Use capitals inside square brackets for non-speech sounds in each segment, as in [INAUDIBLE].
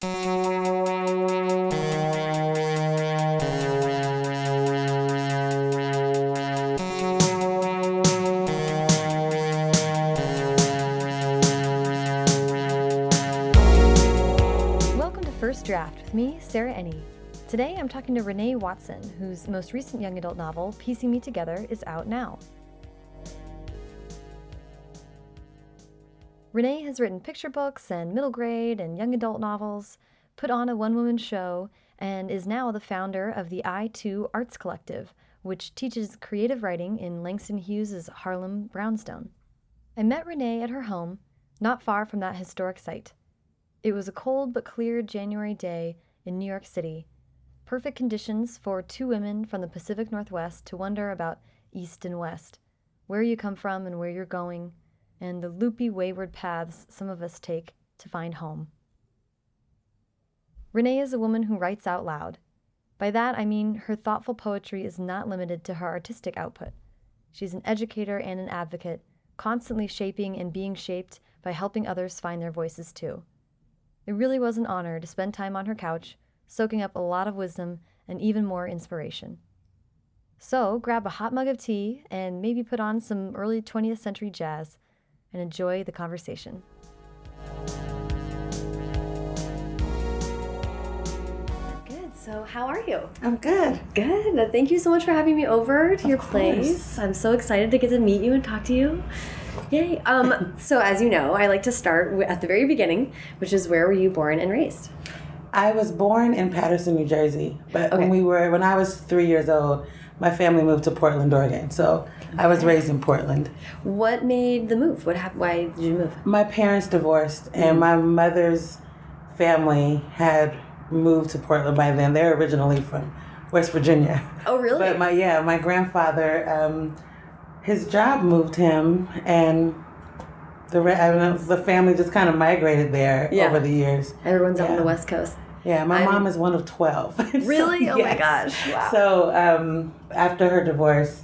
Welcome to First Draft with me, Sarah Enni. Today I'm talking to Renee Watson, whose most recent young adult novel, Piecing Me Together, is out now. Renee has written picture books and middle grade and young adult novels, put on a one woman show, and is now the founder of the I, Too Arts Collective, which teaches creative writing in Langston Hughes' Harlem Brownstone. I met Renee at her home, not far from that historic site. It was a cold but clear January day in New York City. Perfect conditions for two women from the Pacific Northwest to wonder about East and West, where you come from and where you're going, and the loopy, wayward paths some of us take to find home. Renee is a woman who writes out loud. By that, I mean her thoughtful poetry is not limited to her artistic output. She's an educator and an advocate, constantly shaping and being shaped by helping others find their voices too. It really was an honor to spend time on her couch, soaking up a lot of wisdom and even more inspiration. So grab a hot mug of tea and maybe put on some early 20th century jazz and enjoy the conversation. Good. So, how are you? I'm good. Good. Thank you so much for having me over to Of your course. place. I'm so excited to get to meet you and talk to you. Yay. Um, [LAUGHS] so, as you know, I like to start at the very beginning, which is where were you born and raised? I was born in Paterson, New Jersey, but Okay. when we were when I was three years old, my family moved to Portland, Oregon. So I was raised in Portland. What made the move? What happened? Why did you move? My parents divorced, Mm. and my mother's family had moved to Portland by then. They're originally from West Virginia. Oh, really? But my yeah, my grandfather, um, his job moved him, and the re- I don't the family just kind of migrated there Yeah. over the years. Everyone's out on the West Coast. Yeah, my I'm- mom is one of 12. [LAUGHS] So, Really? Oh my gosh. Wow. So um, after her divorce,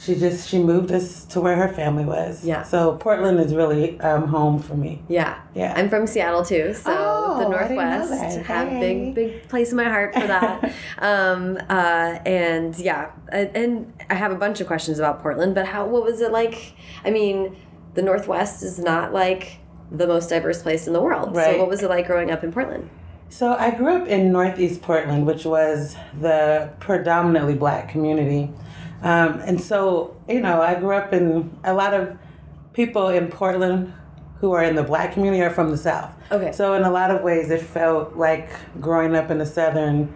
she just she moved us to where her family was. Yeah. So Portland is really um, home for me. Yeah. Yeah. I'm from Seattle too, so Oh, the I Northwest that. have Hey. big big place in my heart for that. [LAUGHS] um, uh, and yeah, and, and I have a bunch of questions about Portland. But how? What was it like? I mean, the Northwest is not like the most diverse place in the world. Right. So what was it like growing up in Portland? So I grew up in Northeast Portland, which was the predominantly black community. Um, and so, you know, I grew up in a lot of people in Portland who are in the black community are from the South. Okay. So in a lot of ways, it felt like growing up in a Southern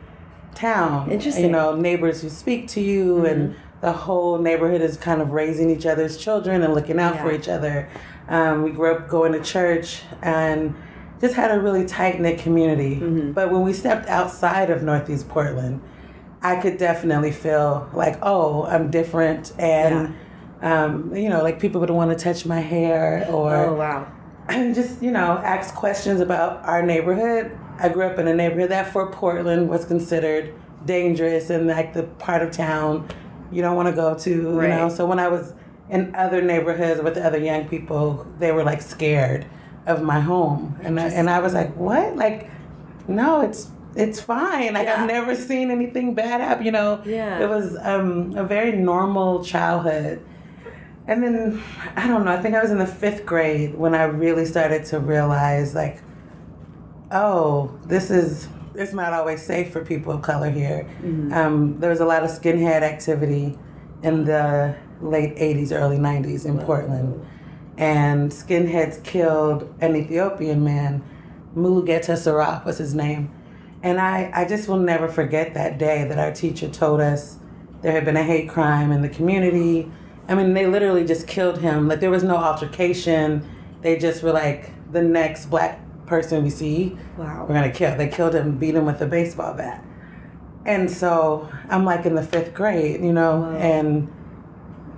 town. Interesting. You know, neighbors who speak to you, and the whole neighborhood is kind of raising each other's children and looking out for each other. Um, we grew up going to church and just had a really tight knit community. But when we stepped outside of Northeast Portland, I could definitely feel like, oh, I'm different, and um, you know, like people would want to touch my hair or Oh wow. [CLEARS THROAT] just you know ask questions about our neighborhood. I grew up in a neighborhood that for Portland was considered dangerous and like the part of town you don't want to go to. You know, so when I was in other neighborhoods with other young people, they were like scared of my home, and I, and I was like, what? Like, no, it's it's fine. Like Yeah. I've never seen anything bad happen. You know, Yeah. it was um, a very normal childhood. And then I don't know. I think I was in the fifth grade when I really started to realize, like, oh, this is it's not always safe for people of color here. Um, there was a lot of skinhead activity in the late '80s, early '90s in Portland, and skinheads killed an Ethiopian man. Mulugeta Seraw was his name, and I I just will never forget that day that our teacher told us there had been a hate crime in the community. I mean, they literally just killed him. Like there was no altercation. They just were like, the next black person we see, Wow. we're gonna kill. They killed him, beat him with a baseball bat. And so I'm like in the fifth grade, you know, Wow. and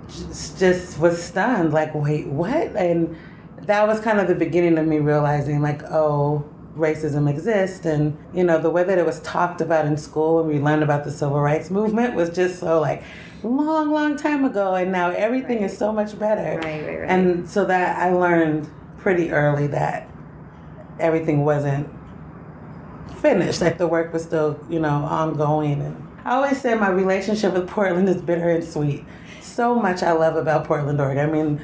just, just was stunned. Like, wait, what? And that was kind of the beginning of me realizing, like, oh, racism exists. And, you know, the way that it was talked about in school when we learned about the civil rights movement was just so, like, long, long time ago. And now everything is so much better. Right, right, right. And so that I learned pretty early that everything wasn't finished. Like the work was still, you know, ongoing. And I always say my relationship with Portland is bitter and sweet. So much I love about Portland, Oregon. I mean,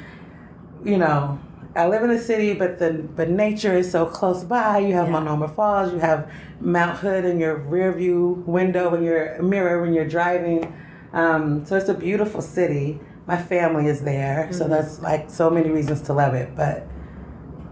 you know, I live in the city, but the but nature is so close by. You have Yeah. Multnomah Falls, you have Mount Hood in your rear view window when you're mirror when you're driving. Um, so it's a beautiful city. My family is there, so that's like so many reasons to love it. But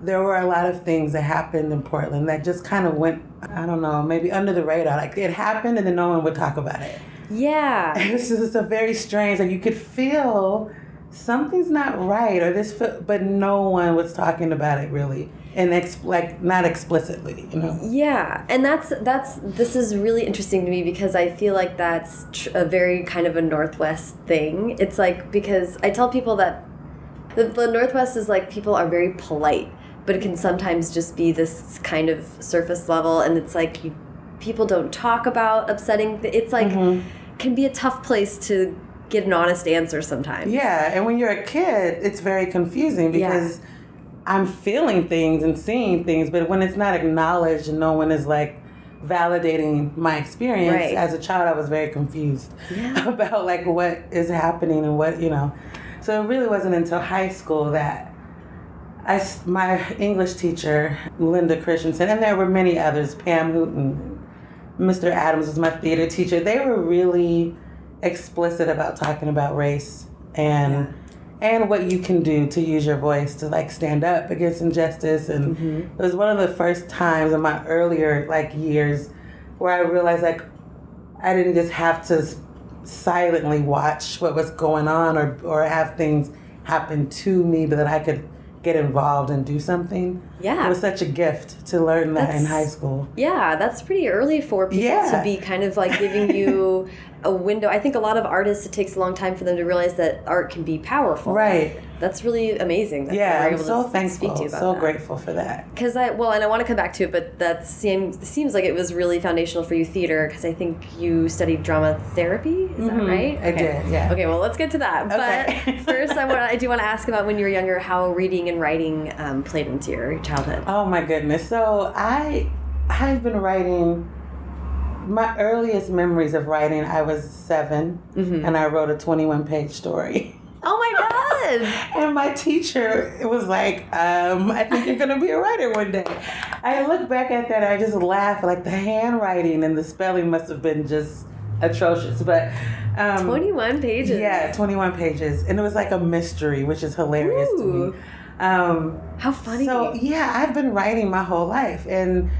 there were a lot of things that happened in Portland that just kind of went, I don't know, maybe under the radar. Like it happened and then no one would talk about it. Yeah. [LAUGHS] This is a very strange, like you could feel something's not right or this, but no one was talking about it really. And ex- like not explicitly, you know? Yeah, and that's that's this is really interesting to me because I feel like that's tr a very kind of a Northwest thing. It's like because I tell people that the, the Northwest is like people are very polite, but it can sometimes just be this kind of surface level, and it's like you, people don't talk about upsetting. th- It's like mm-hmm. can be a tough place to get an honest answer sometimes. Yeah, and when you're a kid, it's very confusing Yeah. because I'm feeling things and seeing things, but when it's not acknowledged and no one is like validating my experience Right. as a child, I was very confused Yeah. [LAUGHS] about like what is happening and what you know. So it really wasn't until high school that. I, my English teacher Linda Christensen, and there were many others, Pam Hooten, Mr. Adams was my theater teacher. They were really explicit about talking about race and and what you can do to use your voice to like stand up against injustice. And mm-hmm. it was one of the first times in my earlier like years where I realized like I didn't just have to silently watch what was going on or or have things happen to me but that I could get involved and do something. Yeah. It was such a gift to learn that in high school. Yeah, that's pretty early for people Yeah. to be kind of like giving you [LAUGHS] a window. I think a lot of artists, it takes a long time for them to realize that art can be powerful. Right. That's really amazing. That Yeah, I'm so to thankful, speak to you about so that. grateful for that. Because I well, and I want to come back to it, but that seems seems like it was really foundational for you theater. Because I think you studied drama therapy. Is that Mhm, right? I did, yeah. Okay, well, let's get to that. Okay. But [LAUGHS] first, I want I do want to ask about when you were younger, how reading and writing um, played into your childhood. Oh my goodness. So I I've been writing my earliest memories of writing I was 7 Mm-hmm. and I wrote a 21 page story. [LAUGHS] God! And my teacher was like, um, I think you're gonna be a writer one day. I look back at that, I just laugh. Like the handwriting and the spelling must have been just atrocious. But um, Twenty-one pages. Yeah, 21 pages. And it was like a mystery, which is hilarious to me. Um, How funny. so yeah, I've been writing my whole life, and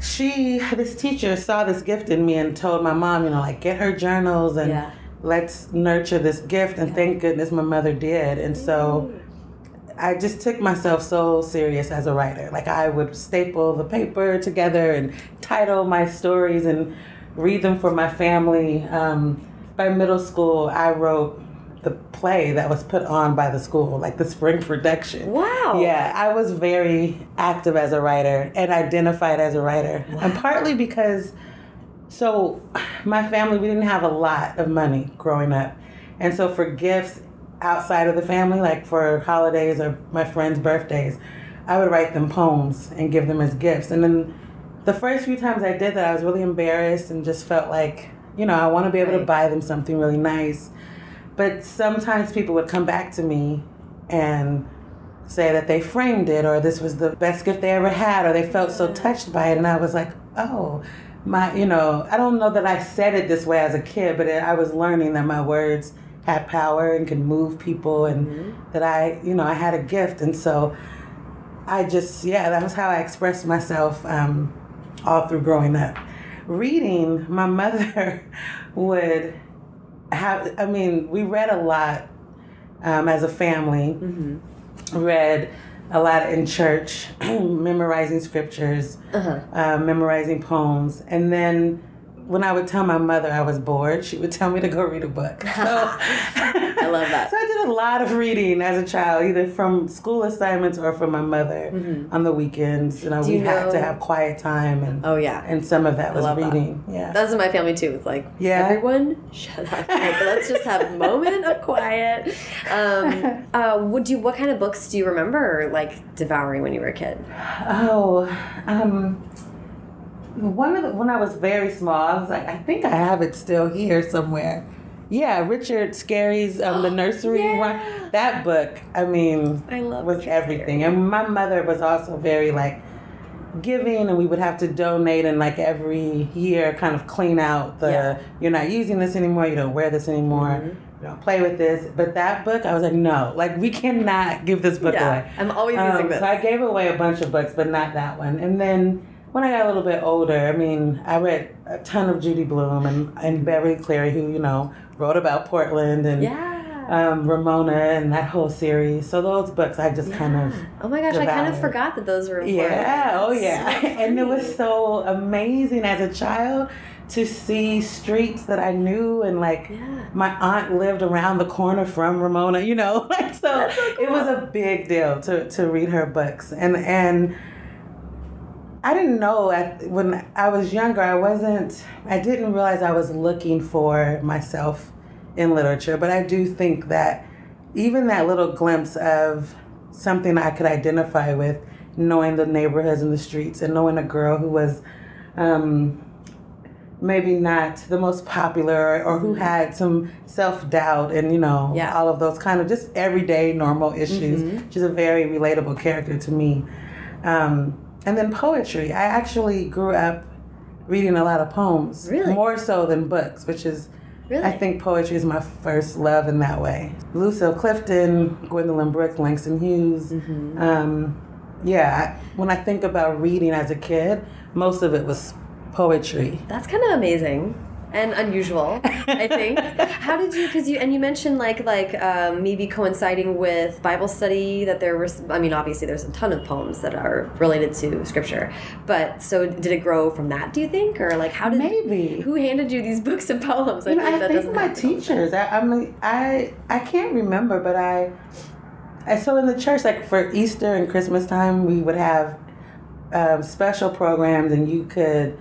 she, this teacher, saw this gift in me and told my mom, you know, like get her journals and Yeah. Let's nurture this gift. And thank goodness my mother did. And so I just took myself so serious as a writer. Like I would staple the paper together and title my stories and read them for my family. Um, by middle school, I wrote the play that was put on by the school, like the spring production. Wow. Yeah, I was very active as a writer and identified as a writer. And partly because, so my family, we didn't have a lot of money growing up. And so for gifts outside of the family, like for holidays or my friends' birthdays, I would write them poems and give them as gifts. And then the first few times I did that, I was really embarrassed and just felt like, you know, I want to be able to buy them something really nice. But sometimes people would come back to me and say that they framed it or this was the best gift they ever had or they felt so touched by it and I was like, "Oh, my, you know, I don't know that I said it this way as a kid, but it, I was learning that my words had power and could move people and that I, you know, I had a gift. And so I just, yeah, that was how I expressed myself um, all through growing up. Reading, my [LAUGHS] mother would have, I mean, we read a lot um, as a family, read a lot in church, [CLEARS THROAT] memorizing scriptures, Uh-huh. uh, memorizing poems. And then when I would tell my mother I was bored, she would tell me to go read a book. [LAUGHS] So, I love that. [LAUGHS] So I did a lot of reading as a child, either from school assignments or from my mother on the weekends. You know, Do we you had to have quiet time, and Oh yeah. and some of that was love that. reading. Yeah. That's in my family too. It's like Yeah? everyone shut up. [LAUGHS] Like, let's just have a moment of quiet. Um, uh, would you? What kind of books do you remember like devouring when you were a kid? Oh, um, one of the, when I was very small, I was like, I think I have it still here somewhere. Yeah, Richard Scarry's um, The [GASPS] Nursery Yeah. Rhyme. That book, I mean, I love was Richard everything. And my mother was also very like giving, and we would have to donate and like every year kind of clean out the. Yeah. You're not using this anymore. You don't wear this anymore. Mhm. You don't play with this. But that book, I was like, no, like we cannot give this book yeah, away. I'm always Um, using this. So I gave away a bunch of books, but not that one. And then when I got a little bit older, I mean, I read a ton of Judy Blume and, and Beverly Cleary, who, you know, wrote about Portland and yeah. um, Ramona and that whole series. So those books I just kind of. Oh my gosh, I kind of forgot that those were important. Yeah, oh yeah. so [LAUGHS] and it was so amazing as a child to see streets that I knew and like Yeah. my aunt lived around the corner from Ramona, you know. [LAUGHS] Like so, so it was a big deal to, to read her books. And and I didn't know at, when I was younger, I wasn't I didn't realize I was looking for myself in literature, but I do think that even that little glimpse of something I could identify with, knowing the neighborhoods and the streets and knowing a girl who was um, maybe not the most popular or who had some self doubt and you know Yeah. all of those kind of just everyday normal issues. Mhm. She's a very relatable character to me. Um, and then poetry. I actually grew up reading a lot of poems, Really? more so than books, which is Really? I think poetry is my first love in that way. Lucille Clifton, Gwendolyn Brooks, Langston Hughes. Mhm. Um, yeah, I, when I think about reading as a kid, most of it was poetry. That's kind of amazing and unusual, I think. [LAUGHS] How did you? Because you and you mentioned like like um, maybe coinciding with Bible study that there was. I mean, obviously there's a ton of poems that are related to scripture, but so did it grow from that? Do you think, or like how did? Maybe. Who handed you these [LAUGHS] books of poems? You know, I that think my happen all the time. teachers. I, I mean, I I can't remember, but I, I so in the church, like for Easter and Christmas time, we would have um, special programs, and you could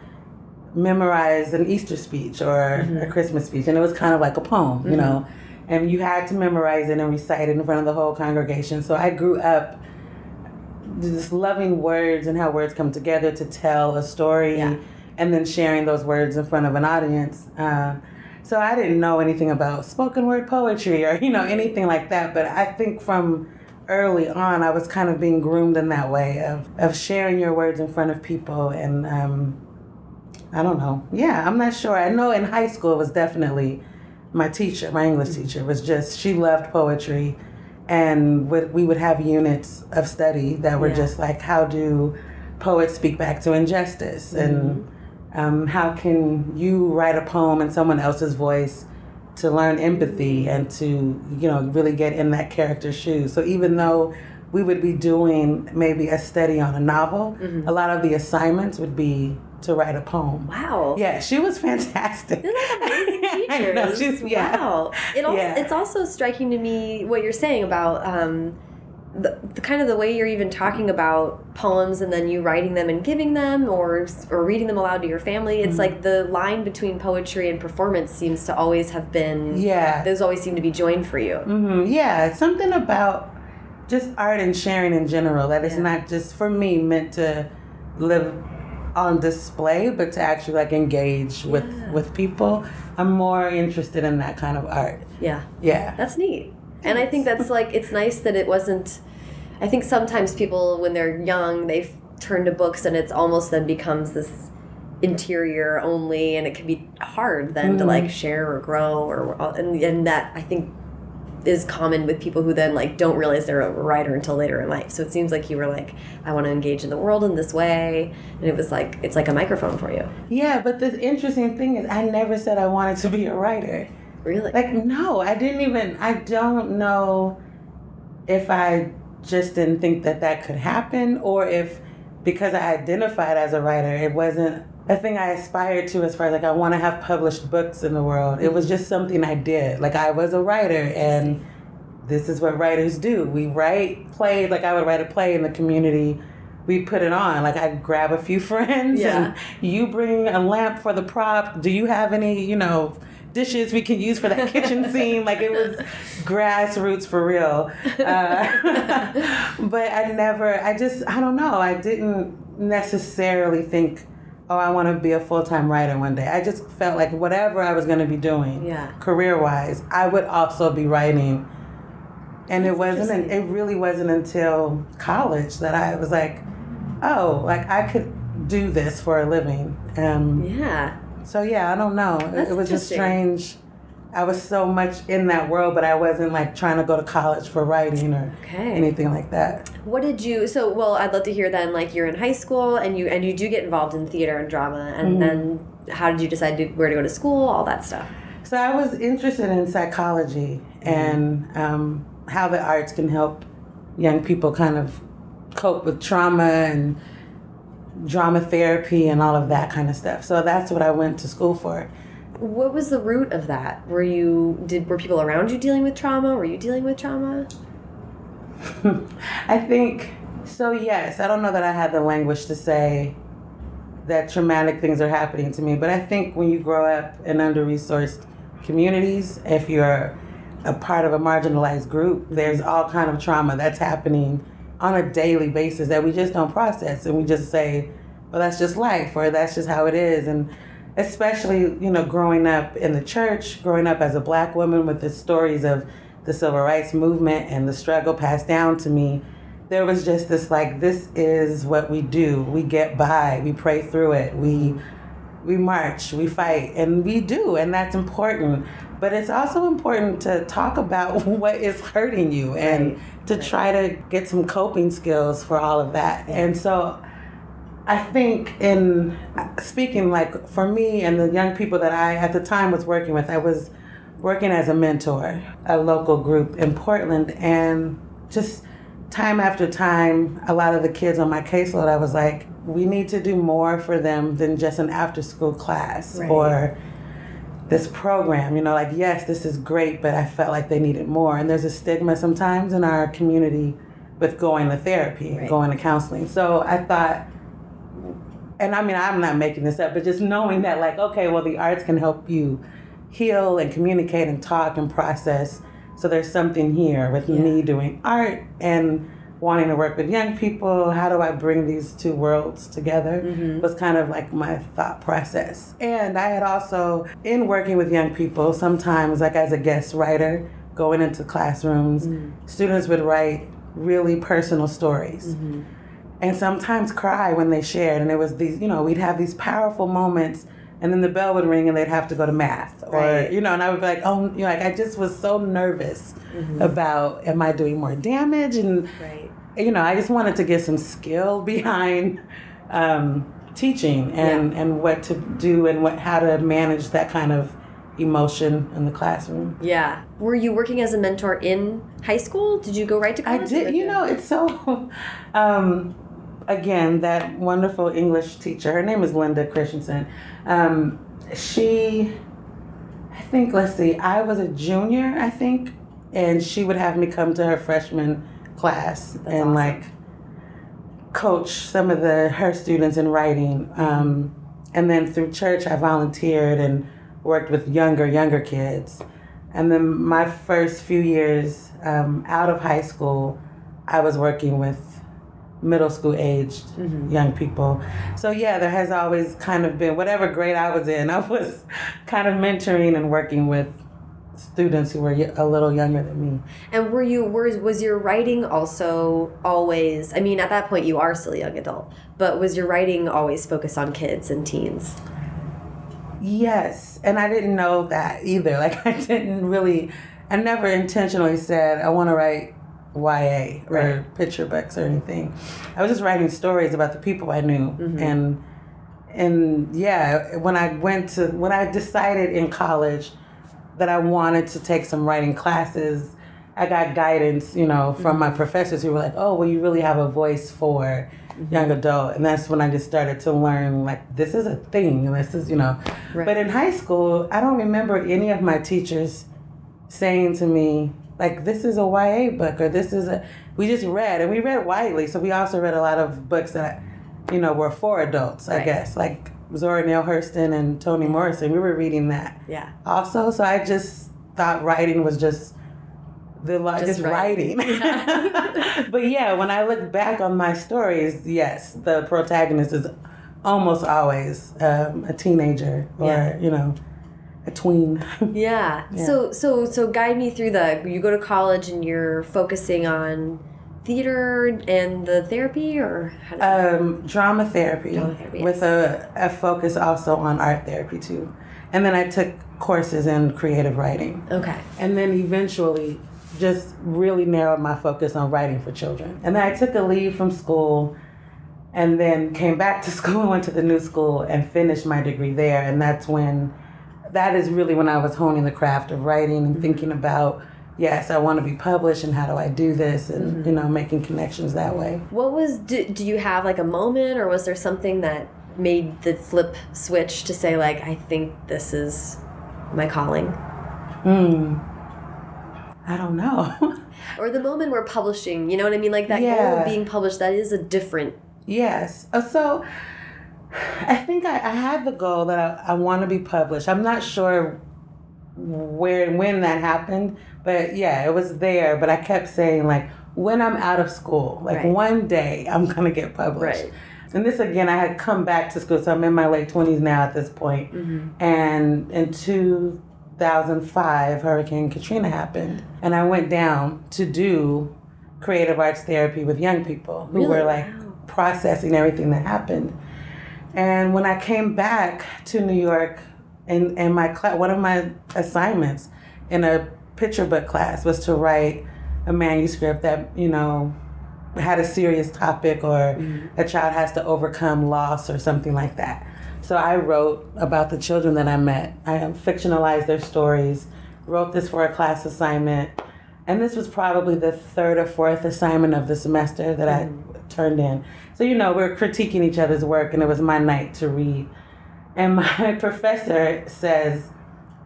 memorize an Easter speech or Mhm. a Christmas speech, and it was kind of like a poem, you Mhm. know, and you had to memorize it and recite it in front of the whole congregation. So I grew up just loving words and how words come together to tell a story Yeah. and then sharing those words in front of an audience. Um, so I didn't know anything about spoken word poetry or you know anything like that, but I think from early on I was kind of being groomed in that way of, of sharing your words in front of people and um, I don't know. Yeah, I'm not sure. I know in high school it was definitely my teacher, my English teacher was just she loved poetry and we would have units of study that were Yeah. just like how do poets speak back to injustice and um, how can you write a poem in someone else's voice to learn empathy and to you know really get in that character's shoes so even though we would be doing maybe a study on a novel Mhm. a lot of the assignments would be to write a poem Wow. yeah she was fantastic They're like amazing [LAUGHS] I teachers. know, she's- yeah. Wow. It also, Yeah. It's also striking to me what you're saying about um, the, the kind of the way you're even talking about poems and then you writing them and giving them or or reading them aloud to your family. It's Mhm. like the line between poetry and performance seems to always have been. yeah Those always seem to be joined for you. hmm Yeah, it's something about just art and sharing in general that it's Yeah. not just for me meant to live on display, but to actually like engage with Yeah. with people. I'm more interested in that kind of art. Yeah. Yeah. That's neat. And I think that's like it's nice that it wasn't I think sometimes people when they're young they turn to books and it's almost then becomes this interior only and it can be hard then to Mhm. like share or grow or and, and that I think is common with people who then like don't realize they're a writer until later in life. So it seems like you were like I want to engage in the world in this way and it was like it's like a microphone for you. Yeah, but the interesting thing is I never said I wanted to be a writer. Really? Like no, I didn't even I don't know if I just didn't think that that could happen or if because I identified as a writer, it wasn't a thing I aspired to as far as like I want to have published books in the world. It was just something I did. Like I was a writer and this is what writers do. We write plays, like I would write a play in the community. We put it on. Like I'd grab a few [LAUGHS] friends Yeah. and you bring a lamp for the prop. Do you have any, you know, dishes we can use for that kitchen [LAUGHS] scene? Like it was grassroots for real. Uh, [LAUGHS] but I never, I just, I don't know. I didn't necessarily think oh, I want to be a full time writer one day. I just felt like whatever I was going to be doing, Yeah. career wise, I would also be writing. And it wasn't, it really wasn't until college that I was like, oh, like I could do this for a living. Um, Yeah. so yeah, I don't know. It- That's it was a interesting. strange. I was so much in that world, but I wasn't like trying to go to college for writing or Okay. anything like that. What did you? So, well, I'd love to hear then. Like, you're in high school, and you and you do get involved in theater and drama, and Mhm. then how did you decide to, where to go to school? All that stuff. So I was interested in psychology and um, how the arts can help young people kind of cope with trauma and drama therapy and all of that kind of stuff. So that's what I went to school for. What was the root of that? Were you did were people around you dealing with trauma? Were you dealing with trauma? [LAUGHS] I think so. Yes, I don't know that I had the language to say that traumatic things are happening to me, but I think when you grow up in under-resourced communities, if you're a part of a marginalized group, there's mm-hmm. all kind of trauma that's happening on a daily basis that we just don't process, and we just say, "Well, that's just life," or "That's just how it is," and especially you know growing up in the church growing up as a black woman with the stories of the civil rights movement and the struggle passed down to me there was just this like this is what we do. We get by. We pray through it. We we march. We fight. And we do. And that's important. But it's also important to talk about [LAUGHS] what is hurting you and Right, to try to get some coping skills for all of that. And so I think in speaking like for me and the young people that I at the time was working with, I was working as a mentor, a local group in Portland, and just time after time, a lot of the kids on my caseload, I was like, we need to do more for them than just an after school class Right. or this program. You know, like, yes, this is great, but I felt like they needed more. And there's a stigma sometimes in our community with going to therapy, Right. going to counseling. So I thought, and I mean, I'm not making this up, but just knowing that, like, okay, well, the arts can help you heal and communicate and talk and process. So there's something here with Yeah. me doing art and wanting to work with young people. How do I bring these two worlds together? Mhm. Was kind of like my thought process. And I had also, in working with young people, sometimes, like as a guest writer, going into classrooms, students would write really personal stories Mm-hmm. And sometimes cry when they shared. And it was these, you know, we'd have these powerful moments, and then the bell would ring, and they'd have to go to math, or Right. you know, and I would be like, oh, you know, like I just was so nervous about, am I doing more damage? And Right. you know, I just wanted to get some skill [LAUGHS] behind um, teaching and and what to do and what how to manage that kind of emotion in the classroom. Yeah. Were you working as a mentor in high school? Did you go right to college I did. You know, it's so. [LAUGHS] Um, again, that wonderful English teacher. Her name is Linda Christensen. Um, she, I think. Let's see. I was a junior, I think, and she would have me come to her freshman class and awesome. like coach some of the her students in writing. Um, and then through church, I volunteered and worked with younger younger kids. And then my first few years um, out of high school, I was working with middle school aged Mhm. young people. So yeah, there has always kind of been whatever grade I was in, [LAUGHS] I was kind of mentoring and working with students who were a little younger than me. And were you were was your writing also always? I mean, at that point you are still a young adult, but was your writing always focused on kids and teens? Yes, and I didn't know that either. [LAUGHS] Like I didn't really, I never intentionally said I want to write YA or Right. picture books or anything. I was just writing stories about the people I knew, Mhm. and and yeah, when I went to when I decided in college that I wanted to take some writing classes, I got guidance, you know, from my professors who were like, "Oh, well, you really have a voice for young adult," and that's when I just started to learn like this is a thing. This is you know, Right. but in high school, I don't remember any of my teachers saying to me like, "This is a YA book," or "This is a." We just read, and we read widely, so we also read a lot of books that, you know, were for adults. I guess like Zora Neale Hurston and Toni Morrison. We were reading that Yeah. also. So I just thought writing was just the Just just, writing. writing. [LAUGHS] [LAUGHS] But yeah, when I look back on my stories, yes, the protagonist is almost always um, a teenager or Yeah. you know a tween. [LAUGHS] Yeah. So so so guide me through the you go to college and you're focusing on theater and the therapy or um, drama therapy, Drama therapy, with a, a focus also on art therapy too. And then I took courses in creative writing. Okay. And then eventually just really narrowed my focus on writing for children. And then I took a leave from school and then came back to [LAUGHS] school and went to the new school and finished my degree there. And that's when, that is really when I was honing the craft of writing and thinking about, yes, I want to be published and how do I do this and, you know, making connections that way. What was do, do you have like a moment or was there something that made the flip switch to say like I think this is my calling? Hmm. I don't know. [LAUGHS] Or the moment we're publishing, you know what I mean? Like that goal of being published, that is a different Yes. Uh, So [SIGHS] I think I, I had the goal that I, I want to be published. I'm not sure where and when that happened, but yeah, it was there. But I kept saying, like, when I'm out of school, like Right. one day I'm going to get published. Right. And this again, I had come back to school, so I'm in my late 20s now at this point. Mm-hmm. And in 2005, Hurricane Katrina happened. And I went down to do creative arts therapy with young people who Really? were like Wow. processing everything that happened. And when I came back to New York, and, and my class, one of my assignments in a picture book class was to write a manuscript that, you know, had a serious topic or mm-hmm. a child has to overcome loss or something like that. So I wrote about the children that I met. I fictionalized their stories, wrote this for a class assignment. And this was probably the third or fourth assignment of the semester that I mm-hmm. Turned in. So, you know, we are critiquing each other's work, and it was my night to read. And my [LAUGHS] professor says,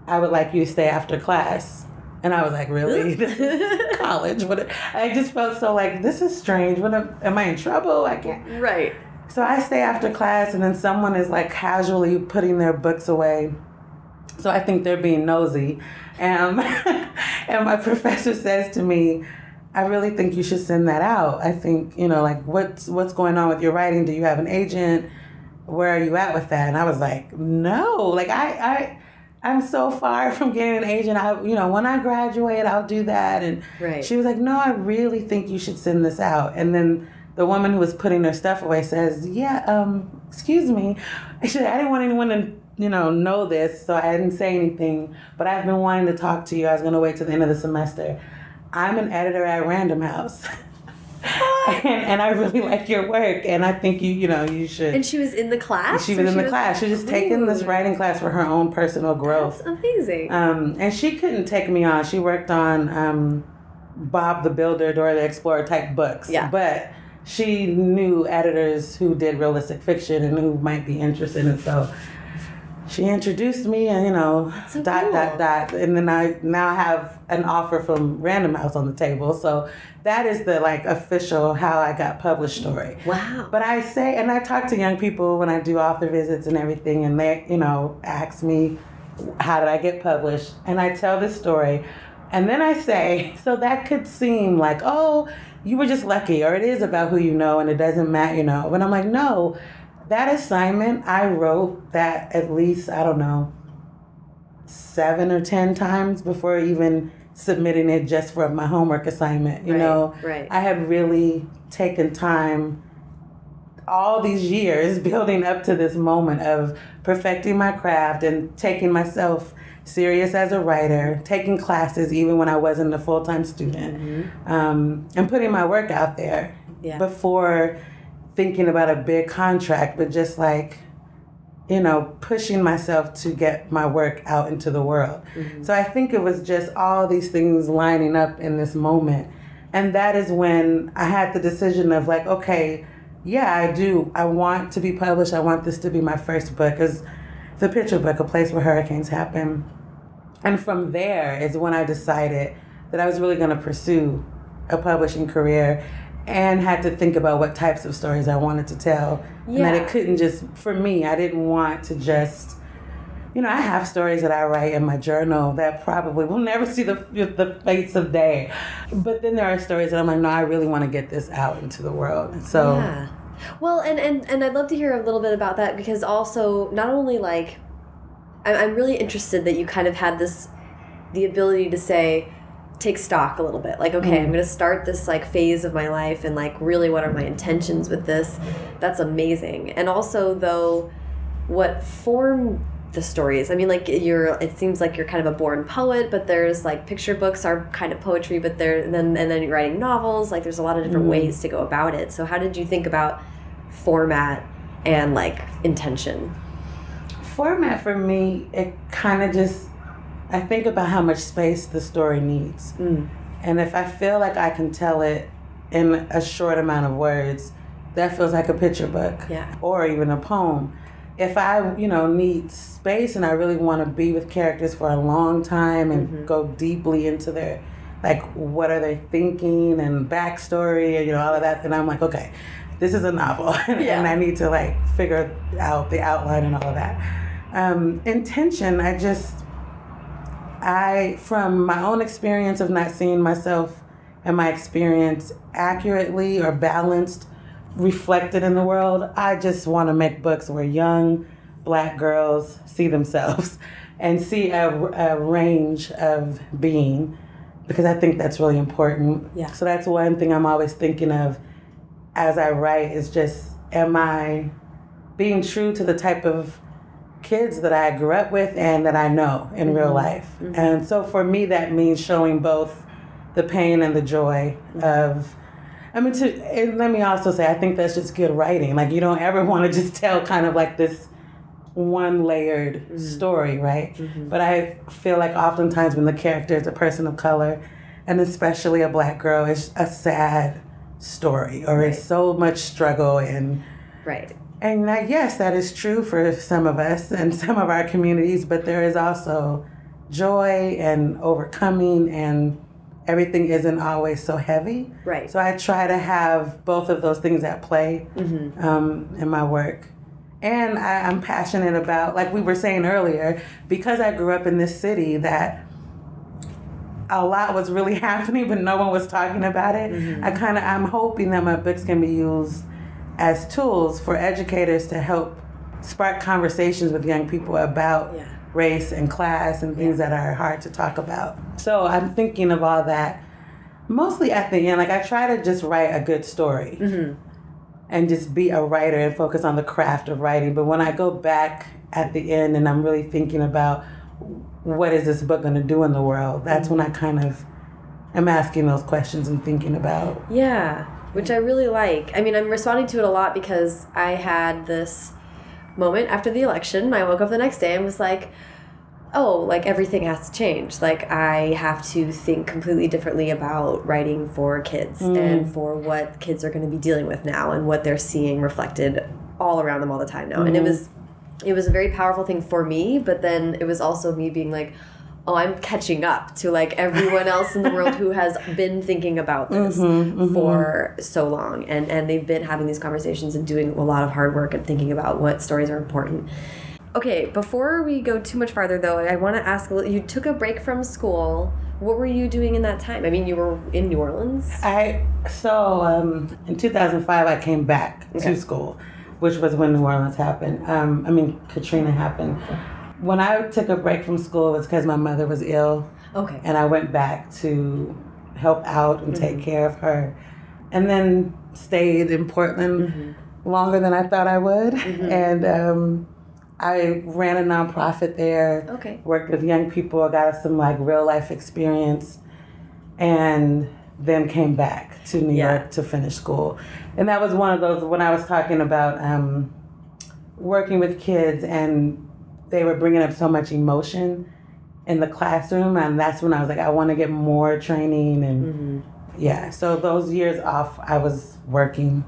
I would like you to stay after class. And I was like, really? [LAUGHS] College? What? I just felt so like, this is strange. What am, am I in trouble? I can't. Right. So I stay after class, and then someone is like casually putting their books away. So I think they're being nosy. Um, [LAUGHS] and my professor says to me, I really think you should send that out. I think, you know, like what's what's going on with your writing? Do you have an agent? Where are you at with that? And I was like, no, like I I I'm so far [LAUGHS] from getting an agent. I you know, when I graduate, I'll do that. And Right. she was like, no, I really think you should send this out. And then the woman who was putting her stuff away says, yeah, um, excuse me. [LAUGHS] Actually, I didn't want anyone to, you know, know this, so I didn't say anything. But I've been wanting to talk to you. I was going to wait till the end of the semester. I'm an editor at Random House. [LAUGHS] and, and I really like your work, and I think you, you know, you should. And she was in the class? she was in the class. She was just taking this writing class for her own personal growth. That's amazing. Um, and she couldn't take me on. She worked on um, Bob the Builder, Dora the Explorer type books. Yeah. But she knew editors who did realistic fiction and who might be interested in it. So she introduced me, and you know, so dot cool. dot dot, and then I now have an offer from Random House on the table. So that is the like official how I got published story. wow. But I say, and I talk to young people when I do author visits and everything, and they, you know, ask me, how did I get published? And I tell this story. And then I say, [LAUGHS] so that could seem like, oh, you were just lucky, or it is about who you know, and it doesn't matter, you know. But I'm like, no, that assignment, I wrote that at least, I don't know, seven or 10 times before even submitting it just for my homework assignment, you Right, know. right. I had really taken time all these years [LAUGHS] building up to this moment of perfecting my craft and taking myself serious as a writer, taking classes even when I wasn't a full time student, um, and putting my work out there Yeah. before thinking about a big contract, but just like, you know, pushing myself to get my work out into the world. Mm-hmm. So I think it was just all these things lining up in this moment. And that is when I had the decision of like, okay, yeah, I do. I want to be published. I want this to be my first book. Because the picture book, A Place Where Hurricanes Happen. And from there is when I decided that I was really going to pursue a publishing career and had to think about what types of stories I wanted to tell. And that it couldn't just, for me, I didn't want to just, you know, I have stories that I write in my journal that probably will never see the, the face of day. But then there are stories that I'm like, no, I really want to get this out into the world. So, Yeah. Well, and, and, and I'd love to hear a little bit about that because also, not only like, I'm really interested that you kind of had this, the ability to say, take stock a little bit. Like, okay, I'm mm. going to start this like phase of my life and like, really, what are my intentions with this? That's amazing. And also, though, what form the stories. I mean, like you're. It seems like you're kind of a born poet, but there's like picture books are kind of poetry, but there and then and then you're writing novels. Like there's a lot of different mm. ways to go about it. So how did you think about format and like intention? Format for me, it kind of just, I think about how much space the story needs. And if I feel like I can tell it in a short amount of words, that feels like a picture book Yeah. or even a poem. If I, you know, need space and I really want to be with characters for a long time and go deeply into their, like, what are they thinking and backstory and, you know, all of that, then I'm like, okay, this is a novel. [LAUGHS] Yeah. and I need to, like, figure out the outline and all of that. Um, intention, I just, I, from my own experience of not seeing myself and my experience accurately or balanced, reflected in the world, I just want to make books where young black girls see themselves [LAUGHS] and see a, a range of being because I think that's really important. Yeah. So that's one thing I'm always thinking of as I write is just, am I being true to the type of kids that I grew up with and that I know in real mm-hmm. life. Mm-hmm. And so for me, that means showing both the pain and the joy mm-hmm. of. I mean, to and let me also say, I think that's just good writing. Like you don't ever [LAUGHS] want to just tell kind of like this one layered story, right? But I feel like oftentimes when the character is a person of color, and especially a black girl, it's a sad story or it's so much struggle and Right. And yes, that is true for some of us and some of our communities, but there is also joy and overcoming, and everything isn't always so heavy. Right. So I try to have both of those things at play um, in my work. And I, I'm passionate about, like we were saying earlier, because I grew up in this city that a lot was really [LAUGHS] happening, but no one was talking about it. I kind of, I'm hoping that my books can be used as tools for educators to help spark conversations with young people about Yeah. race and class and things that are hard to talk about. So I'm thinking of all that mostly at the end. Like I try to just write a good story mm-hmm. and just be a writer and focus on the craft of writing. But when I go back at the end and I'm really thinking about what is this book going to do in the world, that's when mm-hmm. I kind of am asking those questions and thinking about. Yeah, which I really like. I mean, I'm responding to it a lot because I had this moment after the election. I woke up the next day and was like, oh, like everything has to change. Like, I have to think completely differently about writing for kids mm. and for what kids are going to be dealing with now and what they're seeing reflected all around them all the time now. And it mm. was. It was a very powerful thing for me, but then it was also me being like, oh, I'm catching up to like everyone else in the world who has [LAUGHS] been thinking about this for so long, and and they've been having these conversations and doing a lot of hard work and thinking about what stories are important. Okay, before we go too much farther, though, I want to ask: you took a break from school. What were you doing in that time? I mean, you were in New Orleans. I so um, in 2005 I came back Okay. to school, which was when New Orleans happened. Um, I mean Katrina happened. When I took a break from school, it was because my mother was ill, Okay. and I went back to help out and take care of her, and then stayed in Portland longer than I thought I would, and. Um, I ran a nonprofit there Okay. worked with young people. Got us some like real life experience, and then came back to New Yeah. York to finish school. And that was one of those when I was talking about um, working with kids, and they were bringing up so much emotion in the classroom, and that's when I was like, I want to get more training, and mm-hmm. yeah. So those years off, I was working.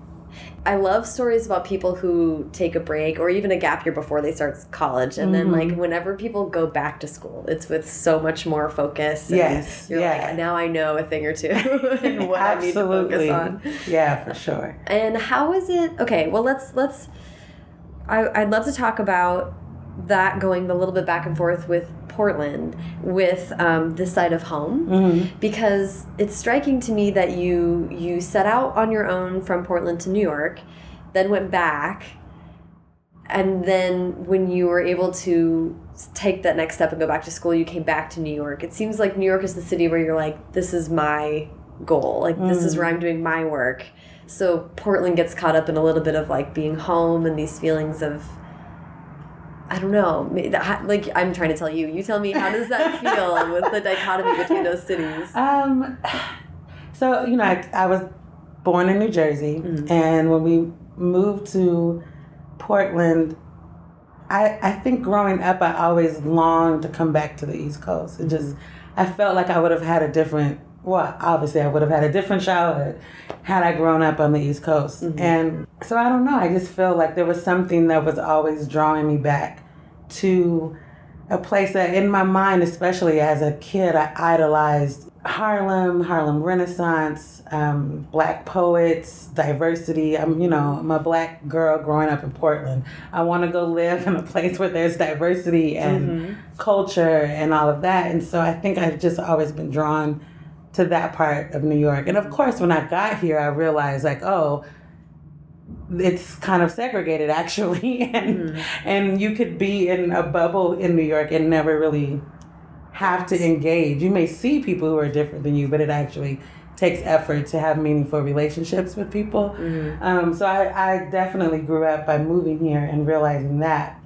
I love stories about people who take a break or even a gap year before they start college, and then like mm-hmm. whenever people go back to school, it's with so much more focus. and Yes, you're yeah. like now I know a thing or two [LAUGHS] and [LAUGHS] what I need to focus on. Yeah, for sure. And how is it? Okay, well let's let's. I I'd love to talk about that going a little bit back and forth with Portland with um, this side of home because it's striking to me that you you set out on your own from Portland to New York then went back. And then when you were able to take that next step and go back to school, you came back to New York. It seems like New York is the city where you're like, this is my goal. Like, this is where I'm doing my work. So Portland gets caught up in a little bit of like being home and these feelings of I don't know. Like I'm trying to tell you. You tell me. How does that [LAUGHS] feel with the dichotomy between those cities? Um, so you know, I, I was born in New Jersey, and when we moved to Portland, I I think growing up, I always longed to come back to the East Coast. It just, I felt like I would have had a different. Well, obviously, I would have had a different childhood had I grown up on the East Coast. And so I don't know. I just feel like there was something that was always drawing me back to a place that in my mind, especially as a kid, I idolized Harlem, Harlem Renaissance, um, black poets, diversity. I'm, you know, I'm a black girl growing up in Portland. I want to go live in a place where there's diversity and culture and all of that. And so I think I've just always been drawn to that part of New York. And of course, when I got here, I realized like, oh, it's kind of segregated [LAUGHS] actually and and you could be in a bubble in New York and never really have to engage. You may see people who are different than you, but it actually takes effort to have meaningful relationships with people. Um, so I, I definitely grew up by moving here and realizing that.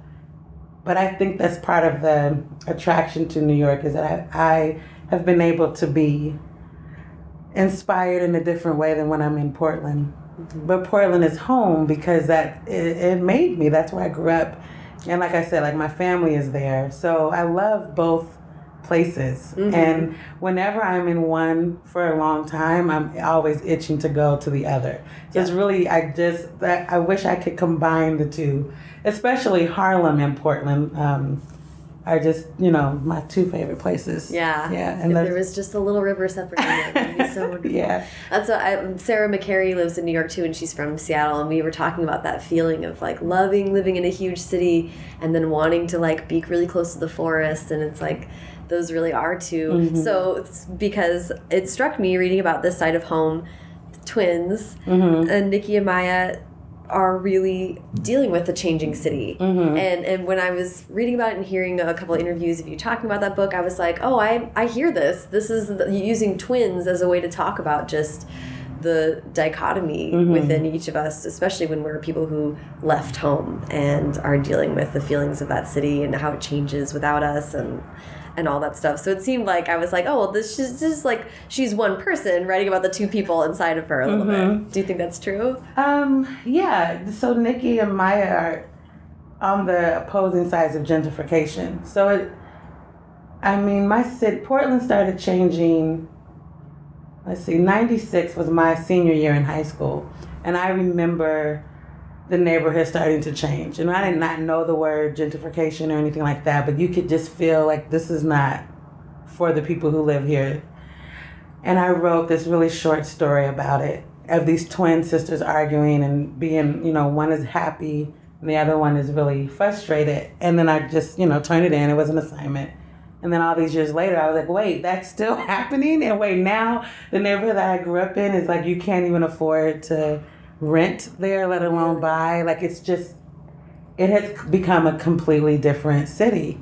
But I think that's part of the attraction to New York is that I, I have been able to be inspired in a different way than when I'm in Portland. But Portland is home because that it, it made me. That's where I grew up, and like I said, like my family is there. So I love both places. And whenever I'm in one for a long time, I'm always itching to go to the other. So it's really I just that I wish I could combine the two, especially Harlem and Portland. Um, are just you know my two favorite places. Yeah. yeah, and there was just a little river separating them. so [LAUGHS] wonderful. yeah. That's what I, um, Sarah McCarry lives in New York too, and she's from Seattle. And we were talking about that feeling of like loving living in a huge city and then wanting to like be really close to the forest. And it's like those really are 2 mm-hmm. So it's because it struck me reading about this side of home, twins, mm-hmm. and Nikki and Maya are really dealing with the changing city. Mm-hmm. And and when I was reading about it and hearing a couple of interviews of you talking about that book, I was like, oh, I I hear this. This is the, using twins as a way to talk about just the dichotomy mm-hmm. within each of us, especially when we're people who left home and are dealing with the feelings of that city and how it changes without us and and all that stuff. So it seemed like I was like, oh, well, this is just like she's one person writing about the two people inside of her a little bit. Do you think that's true? Um, yeah. So Nikki and Maya are on the opposing sides of gentrification. So it, I mean, my city, Portland started changing. Let's see, '96 was my senior year in high school, and I remember the neighborhood starting to change. And I did not know the word gentrification or anything like that, but you could just feel like this is not for the people who live here. And I wrote this really short story about it of these twin sisters arguing and being, you know, one is happy and the other one is really frustrated. And then I just, you know, turned it in. It was an assignment. And then all these years later, I was like, wait, that's still [LAUGHS] happening? And wait, now the neighborhood that I grew up in is like you can't even afford to rent there, let alone buy. Like it's just, it has become a completely different city.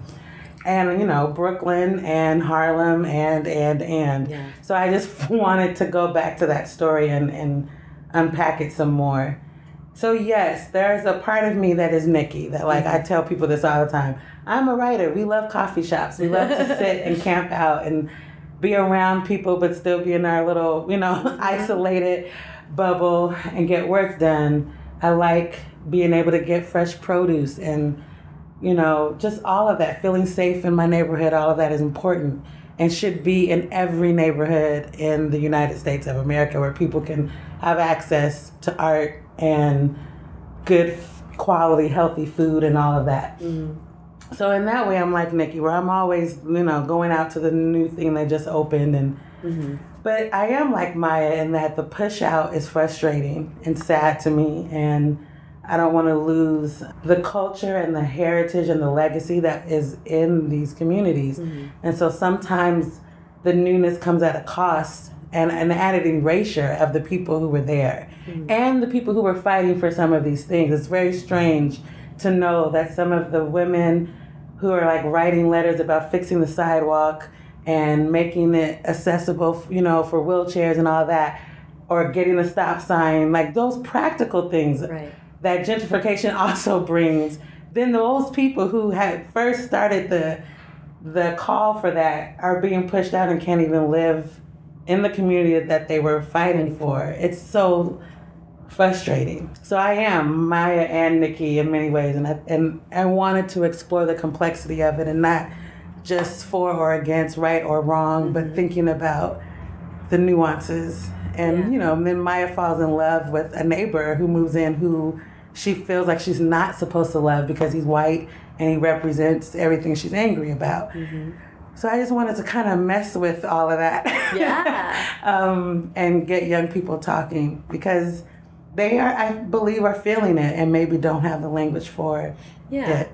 And you know, Brooklyn and Harlem and and and. Yeah. So I just [LAUGHS] wanted to go back to that story and, and unpack it some more. So yes, there's a part of me that is Nikki that like I mm-hmm. tell people this all the time. I'm a writer. We love coffee shops. We love to [LAUGHS] sit and camp out and be around people but still be in our little, you know, [LAUGHS] isolated bubble and get work done. I like being able to get fresh produce and you know, just all of that, feeling safe in my neighborhood, all of that is important and should be in every neighborhood in the United States of America where people can have access to art and good quality, healthy food and all of that. Mm-hmm. So in that way, I'm like Nikki, where I'm always, you know, going out to the new thing that just opened and. Mm-hmm. But I am like Maya in that the push out is frustrating and sad to me, and I don't want to lose the culture and the heritage and the legacy that is in these communities. Mm-hmm. And so sometimes the newness comes at a cost, and an added erasure of the people who were there mm-hmm. and the people who were fighting for some of these things. It's very strange to know that some of the women who are like writing letters about fixing the sidewalk and making it accessible, you know, for wheelchairs and all that, or getting a stop sign, like those practical things Right. that gentrification [LAUGHS] also brings. Then those people who had first started the the call for that are being pushed out and can't even live in the community that they were fighting for. It's so frustrating. So I am Maya and Nikki in many ways, and I, and I wanted to explore the complexity of it and not just for or against, right or wrong, but thinking about the nuances. And Yeah. you know, then Maya falls in love with a neighbor who moves in who she feels like she's not supposed to love because he's white and he represents everything she's angry about. So I just wanted to kind of mess with all of that. Yeah. [LAUGHS] um, and get young people talking because they are, I believe, are feeling it and maybe don't have the language for it. Yeah. it.